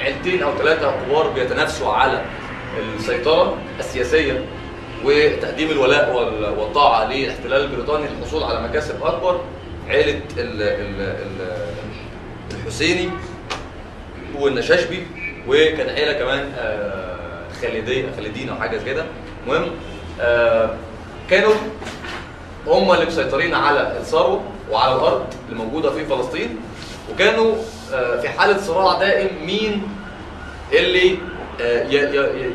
عيلتين أو ثلاثة كبار بيتنافسوا على السيطرة السياسية وتقديم الولاء وال- والطاعة للاحتلال البريطاني للحصول على مكاسب أكبر ال- الحسيني والنشاشبي وكان عيلة كمان آه، خالديه خالدين أو حاجة كده. المهم آه، كانوا هم اللي مسيطرين على الثروة وعلى الأرض الموجوده في فلسطين وكانوا آه، في حالة صراع دائم مين اللي آه،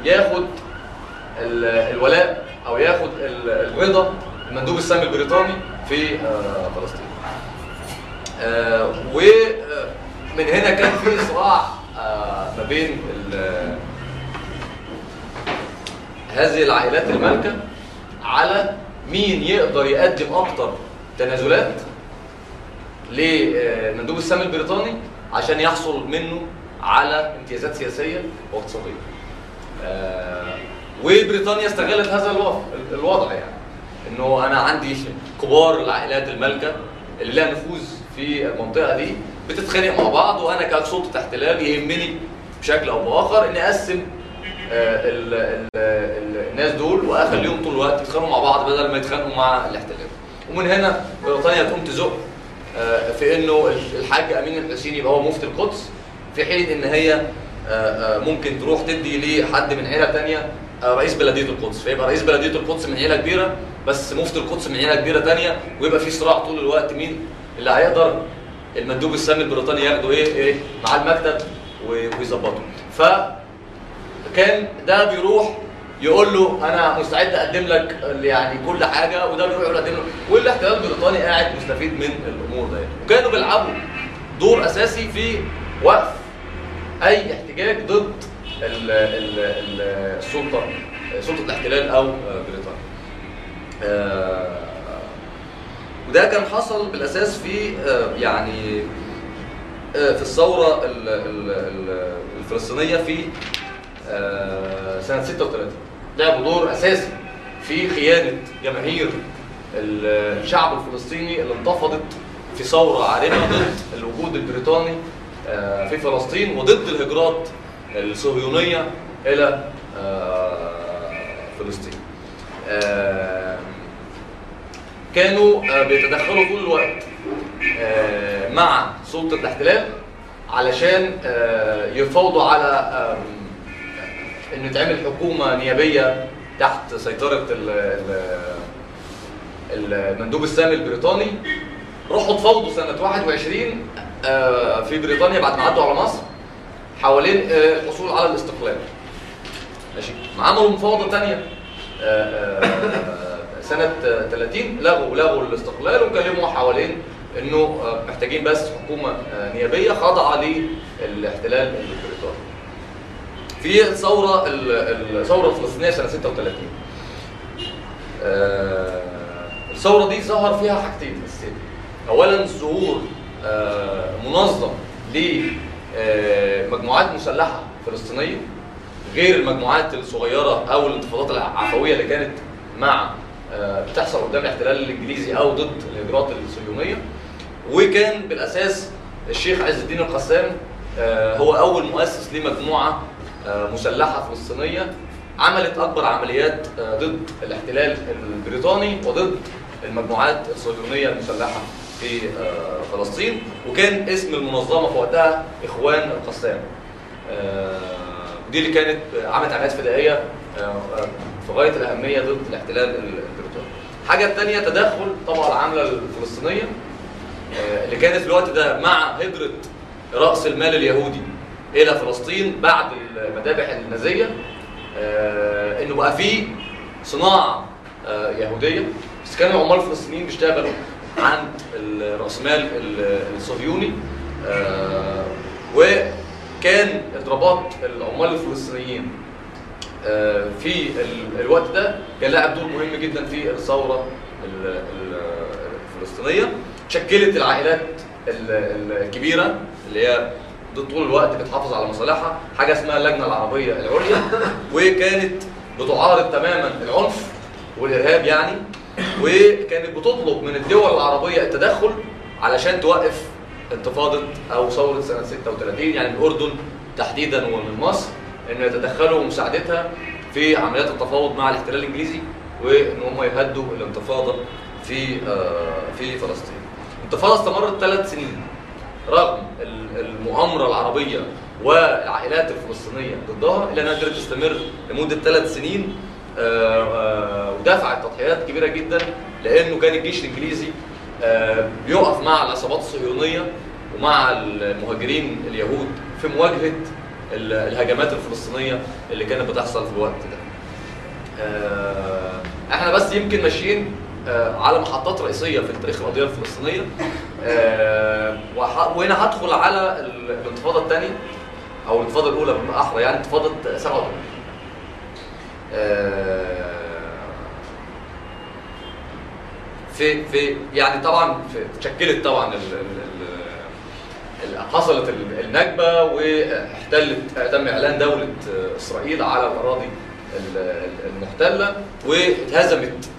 ياخد ال- الولاء أو ياخد ال- الرضا المندوب السامي البريطاني في آه، فلسطين. ومن هنا كان في صراع ما بين هذه العائلات المالكة على مين يقدر يقدم أكتر تنازلات للمندوب السامي البريطاني عشان يحصل منه على امتيازات سياسية واقتصادية. آه، وبريطانيا استغلت هذا الوضع يعني إنه أنا عندي كبار العائلات المالكة اللي لها نفوذ في المنطقة دي بتتخانق مع بعض وأنا كسلطه احتلال يهمني بشكل أو بآخر إني أقسم ال- ال- ال- الناس دول واخليهم طول الوقت يتخانقوا مع بعض بدل ما يتخانقوا مع الاحتلال. ومن هنا بريطانيا تقوم تزق آه، في إنه الحاج أمين الحسيني يبقى هو مفتي القدس في حين إن هي آه، آه، ممكن تروح تدي لحد من عيلة ثانية رئيس بلدية القدس فيبقى رئيس بلدية القدس من عيلة كبيرة بس مفتي القدس من عيلة كبيرة ثانية ويبقى في صراع طول الوقت مين اللي هيقدر المندوب السامي البريطاني ياخده إيه إيه مع المكتب ويظبطه ف كان ده بيروح يقول له أنا مستعد أقدم لك يعني كل حاجة وده بيروح يقول له والاحتلال البريطاني قاعد مستفيد من الأمور دي وكانوا بيلعبوا دور أساسي في وقف أي احتجاج ضد ال ال ال السلطة سلطة الاحتلال أو بريطانيا. آه، وده كان حصل بالأساس في آه، يعني آه، في الثورة ال- ال- ال- الفلسطينية في سنة 36 لعبوا دور أساسي في خيانة جماهير ال- الشعب الفلسطيني اللي انتفضت في ثورة عارمة ضد الوجود البريطاني آه، في فلسطين وضد الهجرات الصهيونية إلى آه، فلسطين. آه، كانوا بيتدخلوا طول الوقت مع سلطة الاحتلال علشان يفاوضوا على إنه تعمل حكومة نيابية تحت سيطرة ال- ال- المندوب السامي البريطاني. راحوا تفاوضوا سنة 21 آه، في بريطانيا بعد ما عدوا على مصر حوالين آه، الحصول على الاستقلال. ماشي؟ عملوا مفاوضة ثانية سنه آه، 30 لغوا لغوا الاستقلال وكلموا حوالين إنه محتاجين بس حكومة نيابية خاضعة للاحتلال البريطاني في الثوره ال- الثوره الفلسطينيه سنة 36 آه، الثورة دي ظهر فيها حاجتين اساسيين اولا ظهور آه، منظم لمجموعات مسلحة فلسطينية غير المجموعات الصغيرة أو الانتفاضات العفوية اللي كانت مع آه، بتحصل قدام الاحتلال الإنجليزي أو ضد الإجراءات الصهيونية. وكان بالأساس الشيخ عز الدين القسام آه، هو أول مؤسس لمجموعة آه، مسلحة فلسطينية عملت أكبر عمليات آه، ضد الاحتلال البريطاني وضد المجموعات الصهيونية المسلحة في آه، فلسطين وكان اسم المنظمة في وقتها إخوان القسام آه، دي اللي كانت عملت عمليات فدائية آه، آه، في غاية الأهمية ضد الاحتلال البريطاني. الحاجة الثانية تدخل طبعا العمله الفلسطينية آه، اللي كانت في الوقت ده مع هجرة رأس المال اليهودي إلى فلسطين بعد المذابح النازية آه، انه بقى في صناعة آه، يهودية. بس كانوا العمال الفلسطينيين بيشتغلوا عند الراسمال ال- الصهيوني آه، وكان اضرابات العمال الفلسطينيين. في ال- الوقت ده كان لعب دور مهم جدا في الثورة ال- ال- الفلسطينية. شكلت العائلات ال- ال- الكبيرة اللي هي طول الوقت بتحافظ على مصالحها حاجة اسمها اللجنة العربية العليا وكانت بتعارض تماما العنف والإرهاب يعني وكانت بتطلب من الدول العربية التدخل علشان توقف انتفاضة أو ثورة سنة 36 يعني الأردن تحديدا ومن مصر انه يتدخلوا مساعدتها في عمليات التفاوض مع الاحتلال الإنجليزي وإن هم يهدوا الانتفاضة في آه، في فلسطين. الانتفاضه استمرت ثلاث سنين رغم ال- المؤامرة العربية والعائلات الفلسطينية ضدها الا أنها قدرت تستمر لمدة ثلاث سنين آه، آه، ودفعت تضحيات كبيرة جدا لأنه كان الجيش الإنجليزي آه، بيقف مع العصابات الصهيونية ومع المهاجرين اليهود في مواجهة ال- الهجمات الفلسطينية اللي كانت بتحصل في الوقت ده. آه، إحنا بس يمكن ماشيين آه، على محطات رئيسية في تاريخ القضية الفلسطينية. آه، وهنا هدخل على ال- الانتفاضة الثانية أو الانتفاضة الأولى بالاحرى يعني انتفاضة 87 آه، في في يعني طبعا في شكلت طبعا حصلت ال- النكبه واحتلت تم إعلان دولة إسرائيل على الأراضي ال- ال- المحتلة واتهزمت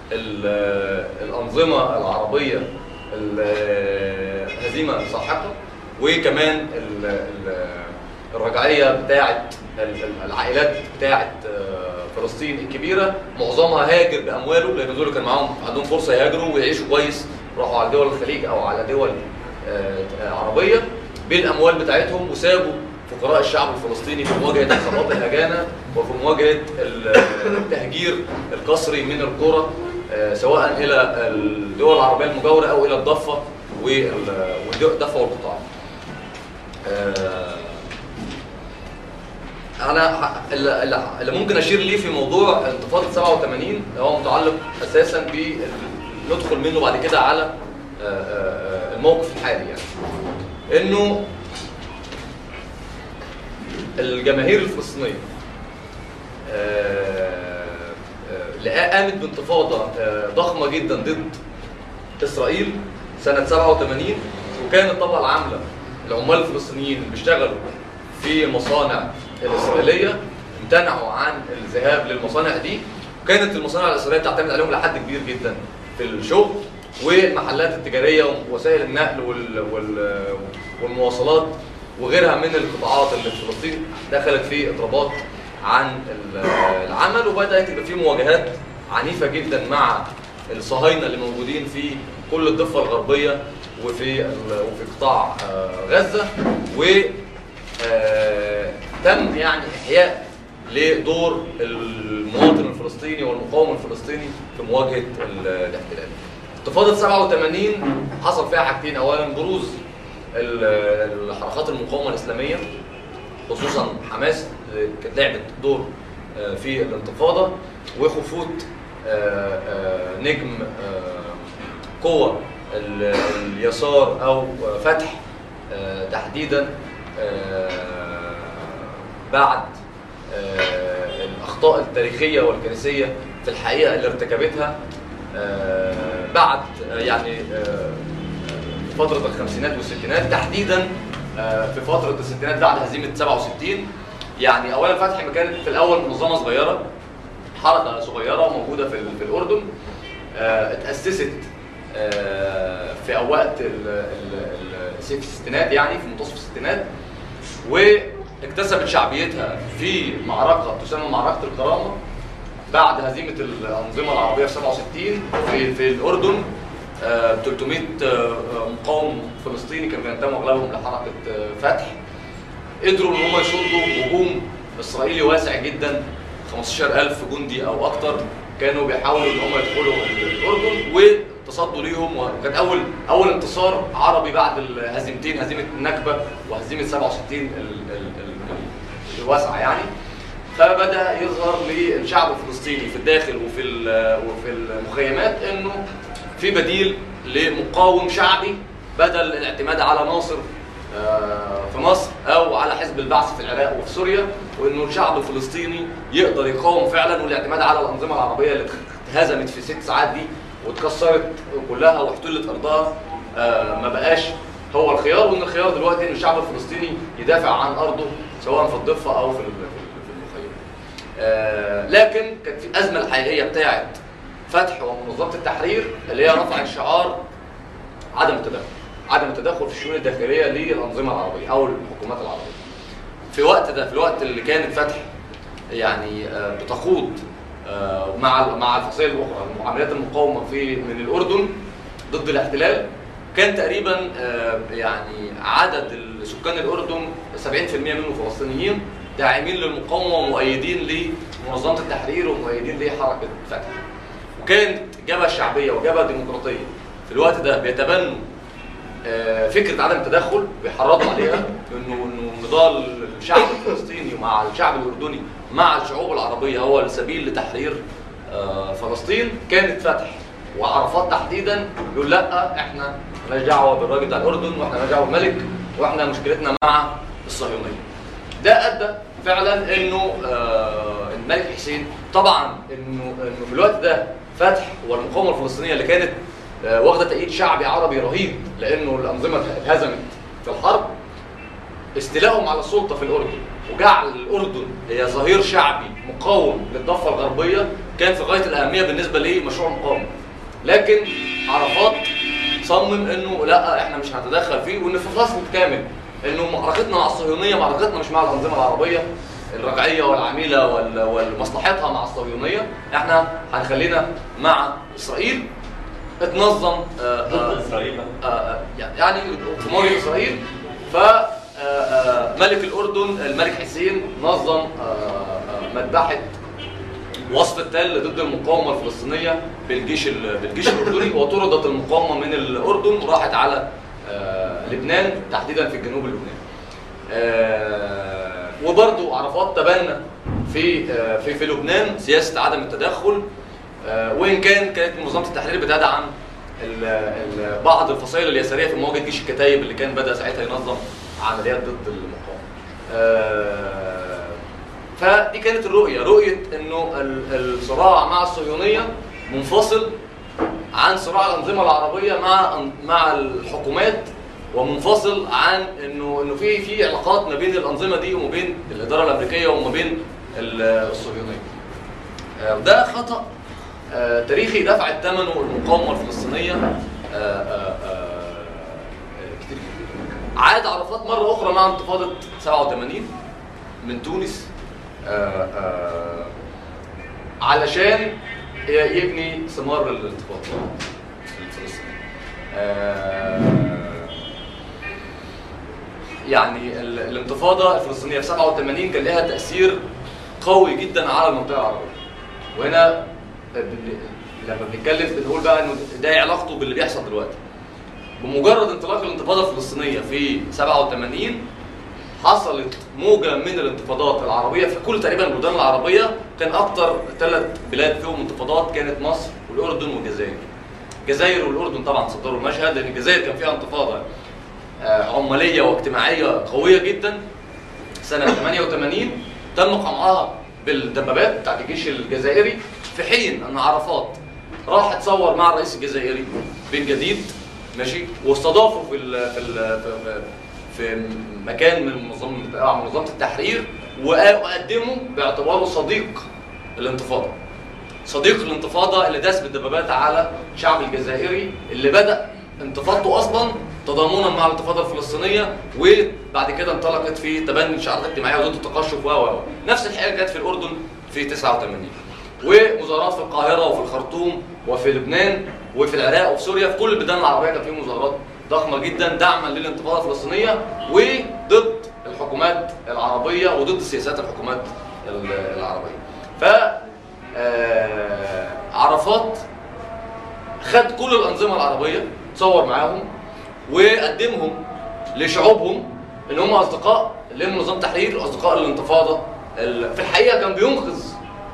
الأنظمة العربية ال- هزيمه ساحقه وكمان ال- ال- الرجعية بتاعه ال- ال- العائلات بتاعه فلسطين الكبيرة معظمها هاجر بأمواله لأن دول كان معاهم عندهم فرصة يهاجروا ويعيشوا كويس راحوا على دول الخليج أو على دول آه، عربية بالأموال بتاعتهم وسابوا فقراء الشعب الفلسطيني في مواجهة عصابات الهجانه وفي مواجهة ال- التهجير القسري من القرى. آه، سواء إلى الدول العربية المجاورة أو إلى الضفة وال- والضفه والقطاع. آه، أنا اللي ممكن أشير ليه في موضوع انتفاضة 87 هو متعلق أساسا ب ندخل منه بعد كده على آه، آه، آه، الموقف الحالي يعني إنه الجماهير الفلسطينية آه، آه، قامت بانتفاضه آه، ضخمة جدا ضد إسرائيل سنة 87 وكانت طبعا العاملة العمال الفلسطينيين اللي بيشتغلوا في المصانع الإسرائيلية امتنعوا عن الذهاب للمصانع دي. وكانت المصانع الإسرائيلية بتعتمد عليهم لحد كبير جدا في الشغل والمحلات التجارية ووسائل النقل وال وال والمواصلات وغيرها من القطاعات اللي في فلسطين دخلت في إضرابات. عن ال- العمل وبدأت يبقى في مواجهات عنيفة جدا مع الصهاينة اللي موجودين في كل الضفة الغربية وفي وفي قطاع آه، غزة. و آه، تم يعني إحياء لدور المواطن الفلسطيني والمقاوم الفلسطيني في مواجهة ال- الاحتلال. انتفاضه 87 حصل فيها حاجتين. اولا بروز ال- الحركات المقاومة الإسلامية خصوصا حماس. كانت لعبت دور آه، في الانتفاضة وخفوت آه، آه، نجم قوة ال- اليسار أو فتح تحديدا بعد الأخطاء التاريخية والكنسيه في الحقيقة اللي ارتكبتها بعد يعني فترة الخمسينات والستينات تحديدا في فترة الستينات بعد هزيمة 67 يعني اولا فتح كانت في الأول منظمة صغيرة حركه صغيرة موجودة في في الأردن آه، اتأسست آه، في وقت في الستينات يعني في منتصف الستينات واكتسبت شعبيتها في معركة تسمى معركة الكرامة بعد هزيمة الأنظمة العربية في 67 في في الأردن. آه، 300 آه، مقاوم فلسطيني كانوا بينتموا أغلبهم لحركه فتح. قدروا إن هم يصدوا هجوم إسرائيلي واسع جدا 15000 جندي أو أكتر كانوا بيحاولوا إن هم يدخلوا الأردن وتصدوا ليهم وكان أول أول انتصار عربي بعد الهزيمتين هزيمة النكبة وهزيمة 67 ال- ال- ال- ال- الواسعة يعني. فبدأ يظهر للشعب الفلسطيني في الداخل وفي وفي المخيمات إنه في بديل لمقاوم شعبي بدل الاعتماد على ناصر في مصر أو على حزب البعث في العراق وفي سوريا وإنه الشعب الفلسطيني يقدر يقاوم فعلا والاعتماد على الأنظمة العربية اللي اتهزمت في ست ساعات دي واتكسرت كلها واحتلت أرضها آه، ما بقاش هو الخيار وإن الخيار دلوقتي إن الشعب الفلسطيني يدافع عن أرضه سواء في الضفة أو في ال- في المخيم. آه، لكن كانت في الازمه الحقيقية بتاعت فتح ومنظمة التحرير اللي هي رفعت شعار عدم التدخل عدم التدخل في الشؤون الداخلية للأنظمة العربية أو الحكومات العربية. في الوقت ده في الوقت اللي كانت فتح يعني آه، بتخوض آه، مع مع الفصائل الأخرى عمليات المقاومة في من الأردن ضد الاحتلال كان تقريبا آه، يعني عدد سكان الأردن 70% منهم فلسطينيين داعمين للمقاومة ومؤيدين لمنظمة التحرير ومؤيدين لحركة فتح وكانت جبهة شعبية وجبهة ديمقراطية في الوقت ده بيتبنوا فكرة عدم التدخل بيحرضوا عليها انه إنه نضال الشعب الفلسطيني مع الشعب الأردني مع الشعوب العربية هو السبيل لتحرير آه، فلسطين كانت فتح وعرفات تحديدا يقول لأ إحنا مالناش دعوة بالراجل بتاع الأردن وإحنا مالناش دعوة بالملك وإحنا مشكلتنا مع الصهيونية. ده أدى فعلا إنه آه، الملك حسين طبعا انه إنه في الوقت ده فتح والمقاومة الفلسطينية اللي كانت آه، واخدة تأييد شعبي عربي رهيب لأنه الأنظمة اتهزمت في الحرب. استيلائهم على السلطة في الأردن وجعل الأردن هي ظهير شعبي مقاوم للضفة الغربية كان في غاية الأهمية بالنسبة لمشروع المقاومه لكن عرفات صمم إنه لا إحنا مش هنتدخل فيه وإن في فصل كامل إنه معركتنا مع الصهيونية معركتنا مش مع الأنظمة العربية الرجعية والعميلة وال- ومصلحتها مع الصهيونية إحنا هنخلينا مع إسرائيل. اتنظم آه، آه، ضد إسرائيل. آه، يعني مواجهه إسرائيل ف ملك الأردن الملك حسين نظم مذبحة وصف التل ضد المقاومة الفلسطينية بالجيش ال- بالجيش الأردني وطردت المقاومة من الأردن وراحت على لبنان تحديدا في الجنوب اللبناني. وبرضو عرفات تبنى في في في لبنان سياسة عدم التدخل وإن كان كانت منظمة التحرير بتدعم بعض الفصائل اليسارية في مواجهة جيش الكتايب اللي كان بدأ ساعتها ينظم عمليات ضد المقاومة. آه، فدي كانت الرؤية، رؤية إنه ال- الصراع مع الصهيونية منفصل عن صراع الأنظمة العربية مع مع الحكومات ومنفصل عن انه إنه في في علاقات ما بين الأنظمة دي وما بين الإدارة الأمريكية وما بين ال- الصهيونية. آه، وده خطأ آه، تاريخي دفعت ثمنه المقاومه الفلسطينية آه، آه، آه، كتير جدا. عاد عرفات مرة أخرى مع انتفاضة 87 من تونس آه، آه، علشان يبني ثمار الانتفاضة. آه، يعني ال- الانتفاضة الفلسطينية في 87 كان لها تأثير قوي جدا على المنطقة العربية. وهنا لما بنتكلم بنقول بقى إنه ده إيه علاقته باللي بيحصل دلوقتي. بمجرد انطلاق الانتفاضة الفلسطينية في 87 حصلت موجة من الانتفاضات العربية في كل تقريبا البلدان العربية كان أكتر ثلاث بلاد فيهم انتفاضات كانت مصر والأردن والجزائر. الجزائر والأردن طبعا صدروا المشهد لأن الجزائر كان فيها انتفاضة آه، عمالية واجتماعية قوية جدا سنة 88 تم قمعها بالدبابات بتاعت الجيش الجزائري في حين أن عرفات راح اتصور مع الرئيس الجزائري بن جديد ماشي؟ واستضافه في ال في ال في, مكان من منظمه منظمة التحرير وقدمه باعتباره صديق الانتفاضة. صديق الانتفاضة اللي داس بالدبابات على الشعب الجزائري اللي بدأ انتفاضته أصلا تضامنا مع الانتفاضة الفلسطينية وبعد كده انطلقت في تبني شعارات اجتماعيه وضد التقشف و و نفس الحاجة كانت في الأردن في 89 ومظاهرات في القاهرة وفي الخرطوم وفي لبنان وفي العراق وفي سوريا في كل البلدان العربية كان في مظاهرات ضخمة جدا دعما للانتفاضه الفلسطينية وضد الحكومات العربية وضد سياسات الحكومات العربية. ف عرفات خد كل الأنظمة العربية تصور معاهم وقدمهم لشعوبهم إن هم أصدقاء لهم نظام تحرير واصدقاء الانتفاضه في الحقيقة كان بينقذ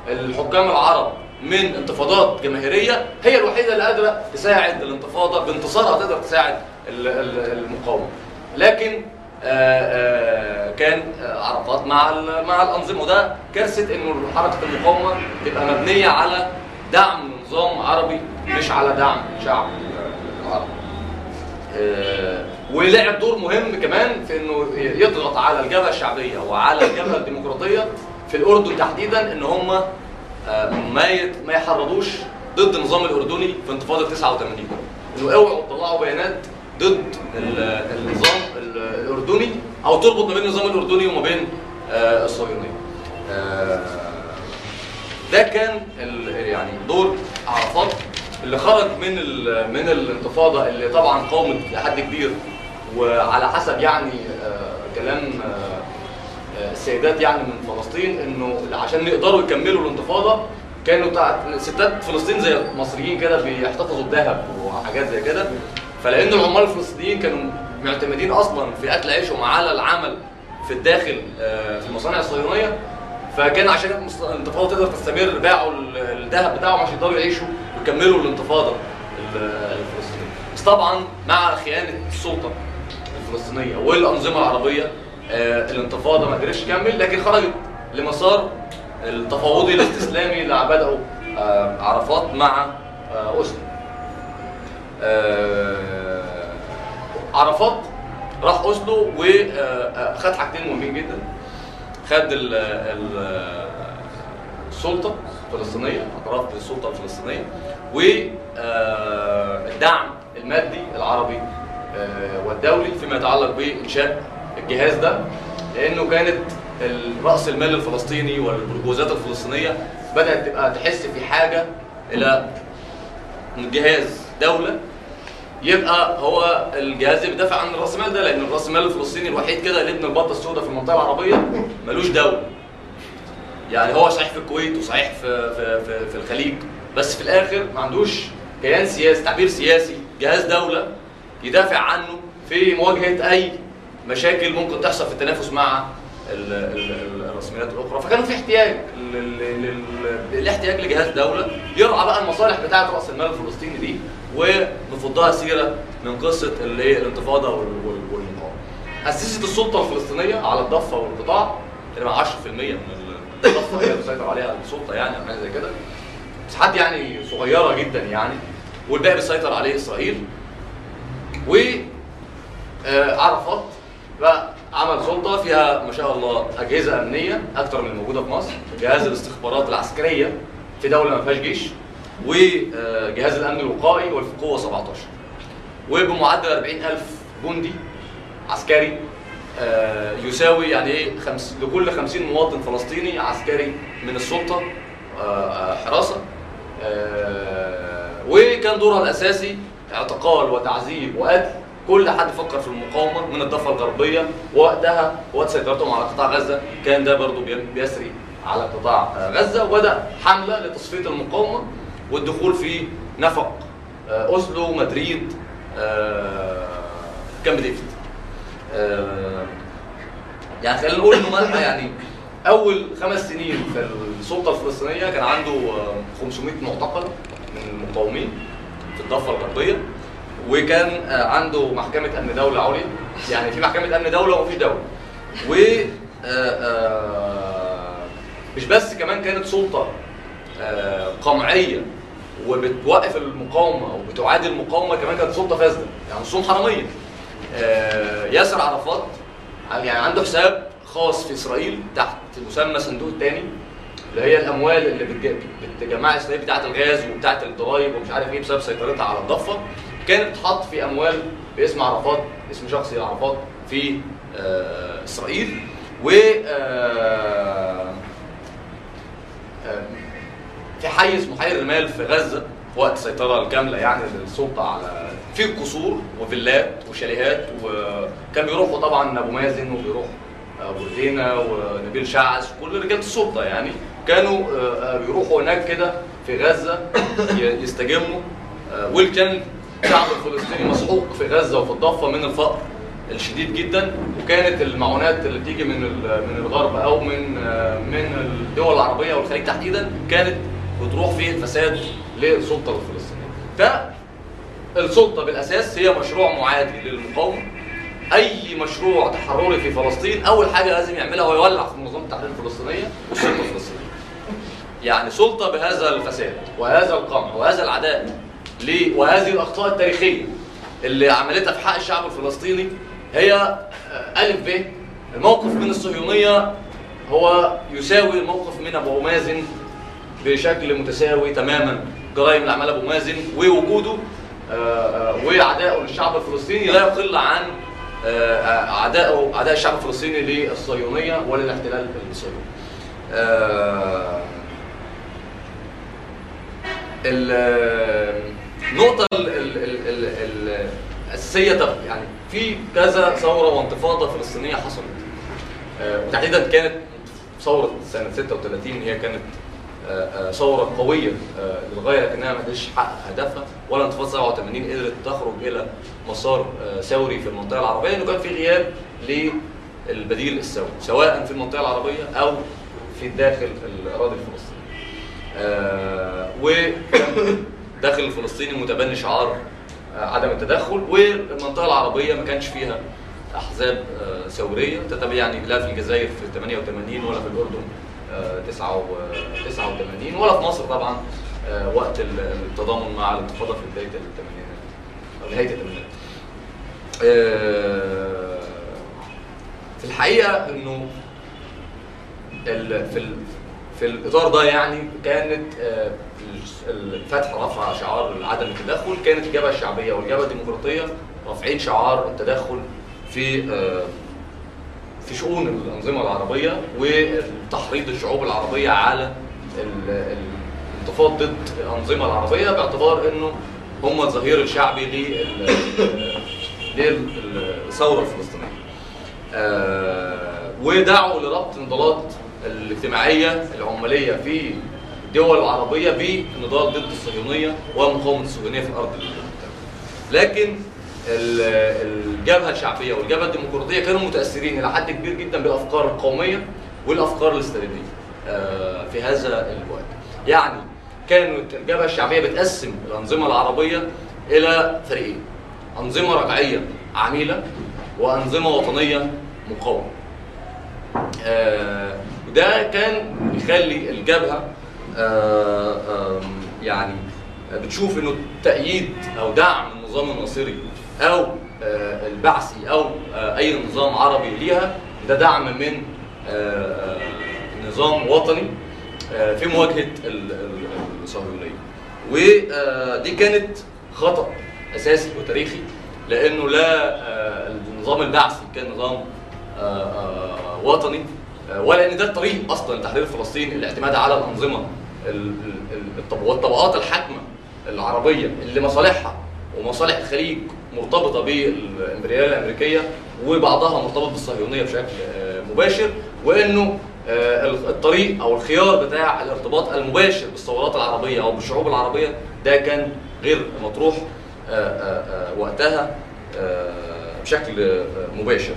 الحكام العرب من انتفاضات جماهيرية هي الوحيدة اللي قادرة تساعد الانتفاضة بانتصارها تقدر تساعد المقاومة لكن آآ آآ كان عرفات مع مع الأنظمة وده كارثة إنه حركة المقاومة تبقى مبنية على دعم نظام عربي مش على دعم شعب العرب. ولعب دور مهم كمان في إنه يضغط على الجبهة الشعبية وعلى الجبهة الديمقراطية في الأردن تحديدا إن هم ما ما يحرضوش ضد النظام الأردني في انتفاضة 89 إنه أوعوا تطلعوا بيانات ضد النظام الأردني أو تربط ما بين النظام الأردني وما بين الصهيونية. ده كان يعني دور عرفات اللي خرج من من الانتفاضة اللي طبعا قاومت لحد كبير وعلى حسب يعني كلام السيدات يعني من فلسطين إنه عشان يقدروا يكملوا الانتفاضة كانوا ستات فلسطين زي المصريين كده بيحتفظوا بذهب وحاجات زي كده. فلأن العمال الفلسطينيين كانوا معتمدين أصلا في أكل عيشهم على العمل في الداخل في المصانع الصهيونية. فكان عشان الانتفاضة تقدر تستمر باعوا الذهب بتاعهم عشان يقدروا يعيشوا ويكملوا الانتفاضة الفلسطينية. بس طبعا مع خيانة السلطة الفلسطينية والأنظمة العربية الانتفاضة ما قدرتش تكمل لكن خرجت لمسار التفاوضي الاستسلامي اللي بدأه عرفات مع أسلو عرفات راح أسلو وخد حاجتين مهمين جدا. خد السلطة الفلسطينية اعتراف بالسلطة الفلسطينية والدعم المادي العربي والدولي فيما يتعلق بإنشاء الجهاز ده لأنه كانت رأس المال الفلسطيني والبرجوزات الفلسطينية بدأت تبقى تحس في حاجة إلى جهاز دولة يبقى هو الجهاز اللي بيدافع عن رأس المال ده لأن راس المال الفلسطيني الوحيد كده اللي ابن البطة السوداء في المنطقة العربية ملوش دولة. يعني هو صحيح في الكويت وصحيح في في في, في الخليج بس في الآخر ما عندوش كيان سياسي تعبير سياسي جهاز دولة يدافع عنه في مواجهة أي مشاكل ممكن تحصل في التنافس مع الرسميات الأخرى فكان في احتياج الاحتياج لجهاز دوله يرعى بقى المصالح بتاعة رأس المال الفلسطيني دي ونفضها سيرة من قصة اللي الانتفاضة والمقاومه. أسست السلطة الفلسطينية على الضفة والقطاع اللي 10% من الضفة هي بتسيطر عليها السلطة يعني أو حاجة زي كده. مساحات يعني صغيرة جدا يعني والباقي بيسيطر عليه إسرائيل. و عرفات بقى عمل سلطة فيها ما شاء الله أجهزة أمنية أكثر من الموجوده في مصر، جهاز الاستخبارات العسكرية في دولة ما فيهاش جيش وجهاز الأمن الوقائي والقوه 17 وبمعدل 40000 جندي عسكري يساوي يعني إيه خمس لكل 50 مواطن فلسطيني عسكري من السلطة حراسة. وكان دورها الأساسي اعتقال وتعذيب وقتل كل حد فكر في المقاومة من الضفة الغربية وقتها وقت سيطرتهم على قطاع غزة. كان ده برضو بيسري على قطاع غزة. وبدا حملة لتصفية المقاومة والدخول في نفق أوسلو مدريد كامب ديفيد. يعني خلينا نقول إنه ملحق يعني أول خمس سنين في السلطة الفلسطينية كان عنده 500 معتقل من المقاومين في الضفة الغربية. وكان عنده محكمة أمن دولة عليا يعني في محكمة أمن دولة ومفيش دولة. و مش بس كمان كانت سلطة قمعية وبتوقف المقاومة وبتعادل المقاومة كمان كانت سلطة فاسدة. يعني رسوم حرامية. ياسر عرفات يعني عنده حساب خاص في إسرائيل تحت مسمى صندوق الثاني اللي هي الأموال اللي بتج- بتجمع اسرائيل بتاعة الغاز وبتاعة الضرايب ومش عارف إيه بسبب سيطرتها على الضفة. كانت بتتحط في أموال باسم عرفات اسم شخصي عرفات في آه، إسرائيل. و آه، آه، في حي اسمه حي الرمال في غزة وقت السيطرة الكاملة يعني للسلطة على في قصور وفيلات وشاليهات. وكان بيروحوا طبعا أبو مازن وبيروح أبو ردينا ونبيل شعث كل رجاله السلطة يعني كانوا بيروحوا هناك كده في غزة يستجموا. آه، وكان الشعب الفلسطيني مسحوق في غزة وفي الضفة من الفقر الشديد جدا وكانت المعونات اللي بتيجي من من الغرب أو من من الدول العربية والخليج تحديدا كانت بتروح في الفساد للسلطه الفلسطينيه. فالسلطه بالأساس هي مشروع معادي للمقاومة. أي مشروع تحرري في فلسطين أول حاجة لازم يعملها هو يولع في منظمة التحرير الفلسطينية والسلطه الفلسطينية. يعني سلطة بهذا الفساد وهذا القمع وهذا العداء ليه؟ وهذه الأخطاء التاريخية اللي عملتها في حق الشعب الفلسطيني هي آه، ألف ب الموقف من الصهيونية هو يساوي الموقف من أبو مازن بشكل متساوي تماما جرائم اللي عملها أبو مازن ووجوده آه، آه، وعدائه للشعب الفلسطيني لا يقل عن عدائه عداء الشعب الفلسطيني للصهيونية وللاحتلال الصهيوني. ال- النقطة ال- ال- ال- ال- ال- الأساسية يعني في كذا ثورة وانتفاضة فلسطينية حصلت آه، وتحديدا كانت ثورة سنة 36 هي كانت آه، آه، ثورة قوية للغاية لكنها ما قدرتش تحقق هدفها ولا انتفاضة 87 قدرت تخرج إلى مسار ثوري في المنطقة العربية لأنه كان في غياب للبديل الثوري سواء في المنطقة العربية أو في داخل الأراضي الفلسطينية. آه، وكان داخل الفلسطيني متبني شعار آه، عدم التدخل والمنطقة العربية ما كانش فيها أحزاب آه، ثورية تتبع يعني لا في الجزائر في 88 ولا في الأردن آه، 89 ولا في مصر طبعا وقت ال- التضامن مع الانتفاضة في بداية الثمانينات أو نهاية الثمانينات. في الحقيقة إنه في في الإطار ده يعني كانت آه، ال- الفتح رفع شعار عدم التدخل كانت الجبهة الشعبية والجبهة الديمقراطية رافعين شعار التدخل في آه، في شؤون الأنظمة العربية وتحريض الشعوب العربية على ال- ال- الانتفاض ضد الأنظمة العربية باعتبار إنه هم الظهير الشعبي لل- للثوره الفلسطينية. آه، ودعوا لربط النضالات الاجتماعية العمالية في الدول العربيه بالنضال ضد الصهيونية ومقاومة الصهيونية في المحتله. لكن ال- الجبهة الشعبية والجبهة الديمقراطية كانوا متأثرين إلى حد كبير جدا بالأفكار القومية والأفكار الاستالينية آه، في هذا الوقت. يعني كانت الجبهة الشعبية بتقسم الأنظمة العربية إلى فريقين. أنظمة رجعيه عميلة وأنظمة وطنية مقاومة. وده كان يخلي الجبهة آه، يعني بتشوف إنه تأييد أو دعم النظام الناصري أو آه، البعثي أو آه، أي نظام عربي ليها. ده دعم من نظام وطني في مواجهة ال- ال- الصهيونية. ودي كانت خطأ أساسي وتاريخي لأنه لا النظام البعثي كان نظام وطني. ولا إن ده الطريق أصلا لتحرير فلسطين الاعتماد على الأنظمة ال- ال- ال- الطب- والطبقات الحاكمة العربية اللي مصالحها ومصالح الخليج مرتبطة بالامبرياليه الأمريكية وبعضها مرتبط بالصهيونية بشكل آه، مباشر وإنه آه، الطريق أو الخيار بتاع الارتباط المباشر بالثورات العربية أو بالشعوب العربية ده كان غير مطروح آه، آه، آه، وقتها آه، بشكل آه، مباشر.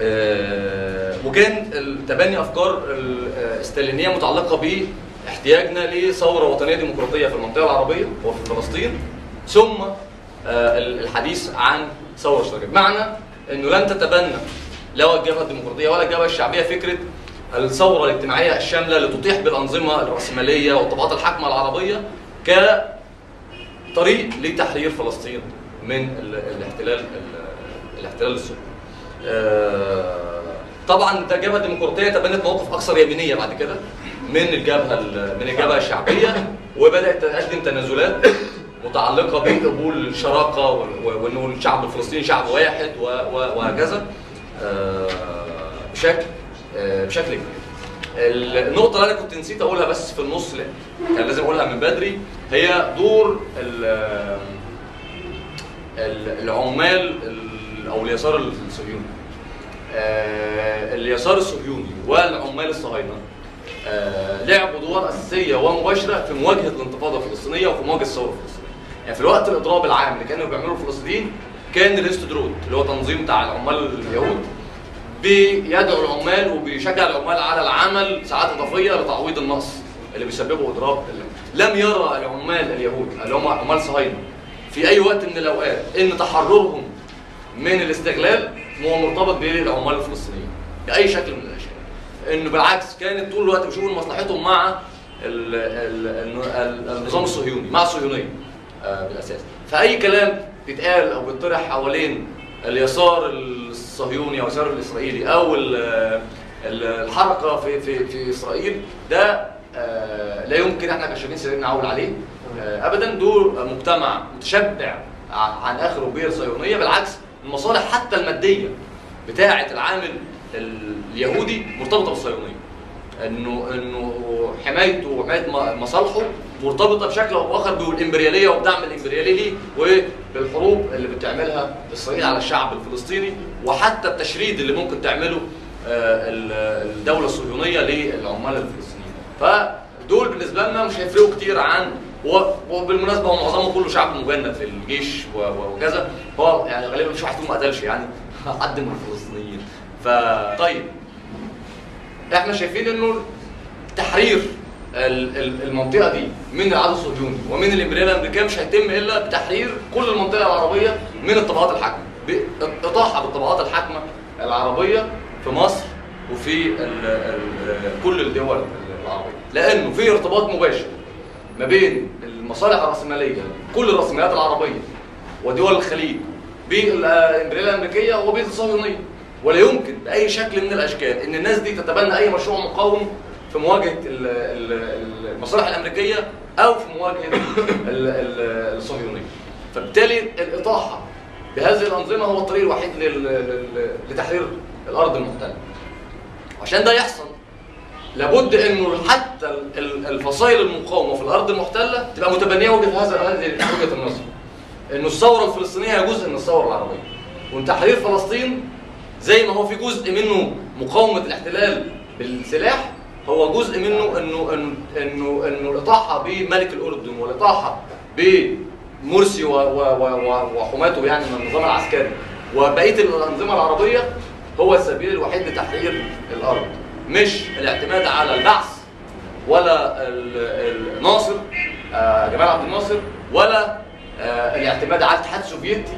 آه، وكان تبني أفكار الاستالينية متعلقة باحتياجنا لثورة وطنية ديمقراطية في المنطقة العربية وفي فلسطين ثم آه، ال- الحديث عن ثورة اشتراكيه بمعنى إنه لن تتبنى لا الجبهه الديمقراطية ولا الجبهة الشعبية فكرة الثورة الاجتماعية الشاملة لتطيح بالأنظمة الرأسمالية والطبقات الحاكمة العربية كطريق لتحرير فلسطين من ال- الاحتلال ال- الاحتلال الصهيوني. آه، طبعا الجبهه الديمقراطيه تبنت مواقف أكثر يمينية بعد كده من الجبهة ال- من الجبهة الشعبية وبدأت تقدم تنازلات متعلقة بقبول الشراكة وإنه الشعب الفلسطيني شعب واحد وهكذا آه، بشكل آه، بشكل كبير. النقطة اللي أنا كنت نسيت أقولها بس في النص لا كان لازم أقولها من بدري هي دور ال- ال- العمال أو اليسار الصهيوني. آه، اليسار الصهيوني والعمال الصهاينة آه، لعبوا ادوار أساسية ومباشرة في مواجهة الانتفاضة الفلسطينية وفي مواجهة الثورة الفلسطينيه. يعني في الوقت الإضراب العام اللي كانوا بيعملوه الفلسطينيين كان الاستدرود اللي هو تنظيم بتاع العمال اليهود بيدعو العمال وبيشجع العمال على العمل ساعات إضافية لتعويض النقص اللي بيسببه إضراب لم يرى العمال اليهود اللي هم عمال صهاينة في أي وقت من الأوقات إن تحررهم من الاستغلال هو مرتبط بالعمال الفلسطينيين بأي شكل من الاشكال إنه بالعكس كانت طول الوقت بيشوفوا مصلحتهم مع ال ال ال النظام الصهيوني مع الصهيونية آه، بالأساس. فأي كلام بيتقال أو بيطرح حوالين اليسار الصهيوني أو اليسار الإسرائيلي أو ال- الحركة في في في إسرائيل ده آه، لا يمكن إحنا كشباب سيدنا نعول عليه. آه، ابدا دول مجتمع متشبع عن اخره بير صهيونية بالعكس المصالح حتى المادية بتاعة العامل اليهودي مرتبطة بالصهيونية. انه إنه حمايته وحماية مصالحه مرتبطة بشكل أو بآخر بالإمبريالية وبدعم الامبريالي ليه وبالحروب اللي بتعملها اسرائيل على الشعب الفلسطيني وحتى التشريد اللي ممكن تعمله آه، ال- الدولة الصهيونية للعمال الفلسطينيين. فدول بالنسبة لنا مش هيفرقوا كتير عن وبالمناسبه هو معظمه كله شعب مجند في الجيش وكذا. هو يعني غالبا مش واحد فيهم ما قتلش يعني. حد من الفلسطينيين. فطيب إحنا شايفين انه تحرير ال- ال- المنطقة دي من العدو الصهيوني ومن الإمبريال الأمريكية مش هيتم إلا بتحرير كل المنطقة العربية من الطبقات الحاكمة. باطاحه بالطبقات الحاكمة العربية في مصر وفي ال ال كل الدول العربية. لأنه في ارتباط مباشر ما بين المصالح الرأسمالية كل الرأسماليات العربية ودول الخليج بالامبريال الأمريكية وبالصهيونيه ولا يمكن بأي شكل من الأشكال إن الناس دي تتبنى أي مشروع مقاوم في ال- المصالح الأمريكية أو في مواجهة ال- ال- الصهيونية. فبالتالي الإطاحة بهذه الأنظمة هو الطريق الوحيد لتحرير الأرض المحتلة. عشان ده يحصل لابد انه حتى ال- ال- الفصائل المقاومة في الأرض المحتلة تبقى متبنية وجهة هذا هذه وجهة النظر انه الثورة الفلسطينية جزء من الثورة العربية. وإن تحرير فلسطين زي ما هو في جزء منه مقاومة الاحتلال بالسلاح هو جزء منه انه انه انه, إنه الإطاحة بملك الأردن والإطاحة بمرسي وحماته يعني من النظام العسكري. وبقية الأنظمة العربية هو السبيل الوحيد لتحرير الأرض. مش الاعتماد على البعث ولا ال- الناصر آه، جمال عبد الناصر ولا آه، الاعتماد على الاتحاد السوفيتي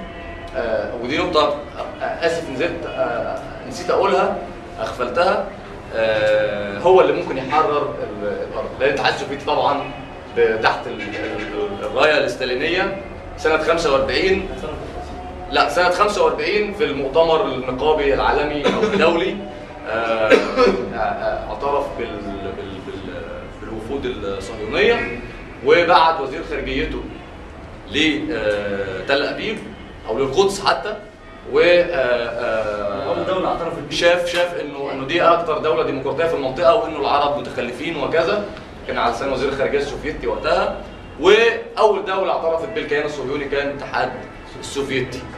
آه، ودي نقطة آه، آسف نزلت نسيت أقولها أغفلتها آه، هو اللي ممكن يحرر ال- الأرض. لأن الاتحاد السوفيتي طبعا تحت ال- ال- الراية الاستالينية سنة 45 لا سنة 45 في المؤتمر النقابي العالمي أو الدولي. اعترف بال بال بال بالوفود الصهيونية وبعت وزير خارجيته لتل أبيب أو للقدس حتى و آه، آه، شاف شاف إنه إنه دي أكتر دولة ديمقراطية في المنطقة وإنه العرب متخلفين وكذا كان على لسان وزير الخارجية السوفيتي وقتها. وأول دولة اعترفت بالكيان الصهيوني كان الاتحاد السوفيتي. آه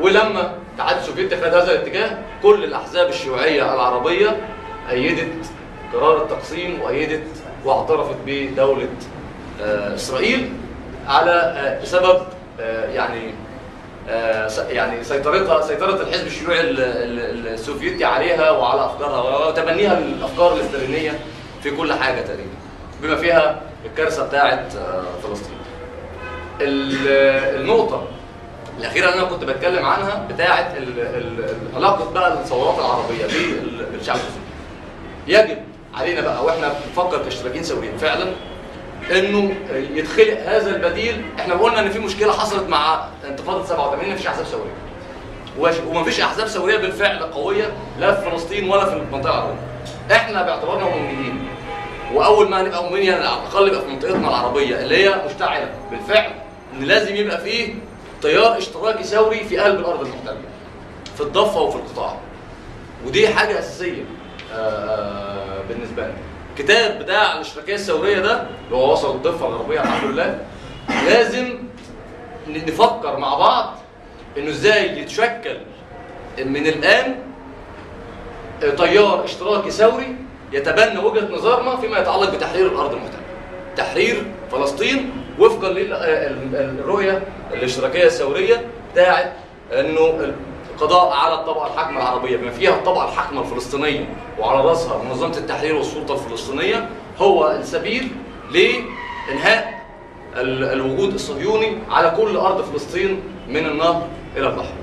ولما الاتحاد السوفيتي خد هذا الاتجاه كل الأحزاب الشيوعية العربية أيدت قرار التقسيم وأيدت واعترفت بدولة آه إسرائيل على آه بسبب آه يعني آه، يعني سيطرتها سيطرة الحزب الشيوعي ال- ال- السوفيتي عليها وعلى أفكارها وتبنيها الأفكار الاستالينية في كل حاجة تقريبا بما فيها الكارثة بتاعة آه، فلسطين. ال- الأخيرة اللي أنا كنت بتكلم عنها ال- علاقة بقى الثورات العربية بال- بالشعب السوري. يجب علينا بقى وإحنا بنفكر كاشتراكيين ثوريين فعلا إنه يتخلق هذا البديل. إحنا قلنا إن في مشكلة حصلت مع انتفاضة 87 مفيش أحزاب ثوريه ومفيش أحزاب ثوريه بالفعل قوية لا في فلسطين ولا في المنطقة العربية. إحنا باعتبارنا امميين وأول ما نبقى مؤمنين يعني على الأقل يبقى في منطقتنا العربية اللي هي مشتعلة بالفعل إن لازم يبقى فيه تيار اشتراكي ثوري في قلب الأرض المحتلة في الضفة وفي القطاع ودي حاجة أساسية آه، آه، بالنسبة لنا الكتاب بتاع الاشتراكية الثوريه ده اللي هو وصل الضفة الغربية الحمد لله لازم نفكر مع بعض إنه إزاي يتشكل من الآن تيار اشتراكي ثوري يتبنى وجهة نظرنا فيما يتعلق بتحرير الأرض المحتلة. تحرير فلسطين وفقا للرؤيه الاشتراكية الثورية بتاعت إنه القضاء على الطبقة الحاكمة العربية بما فيها الطبقة الحاكمة الفلسطينية وعلى راسها منظمة التحرير والسلطة الفلسطينية هو السبيل لإنهاء ال- الوجود الصهيوني على كل أرض فلسطين من النهر إلى البحر.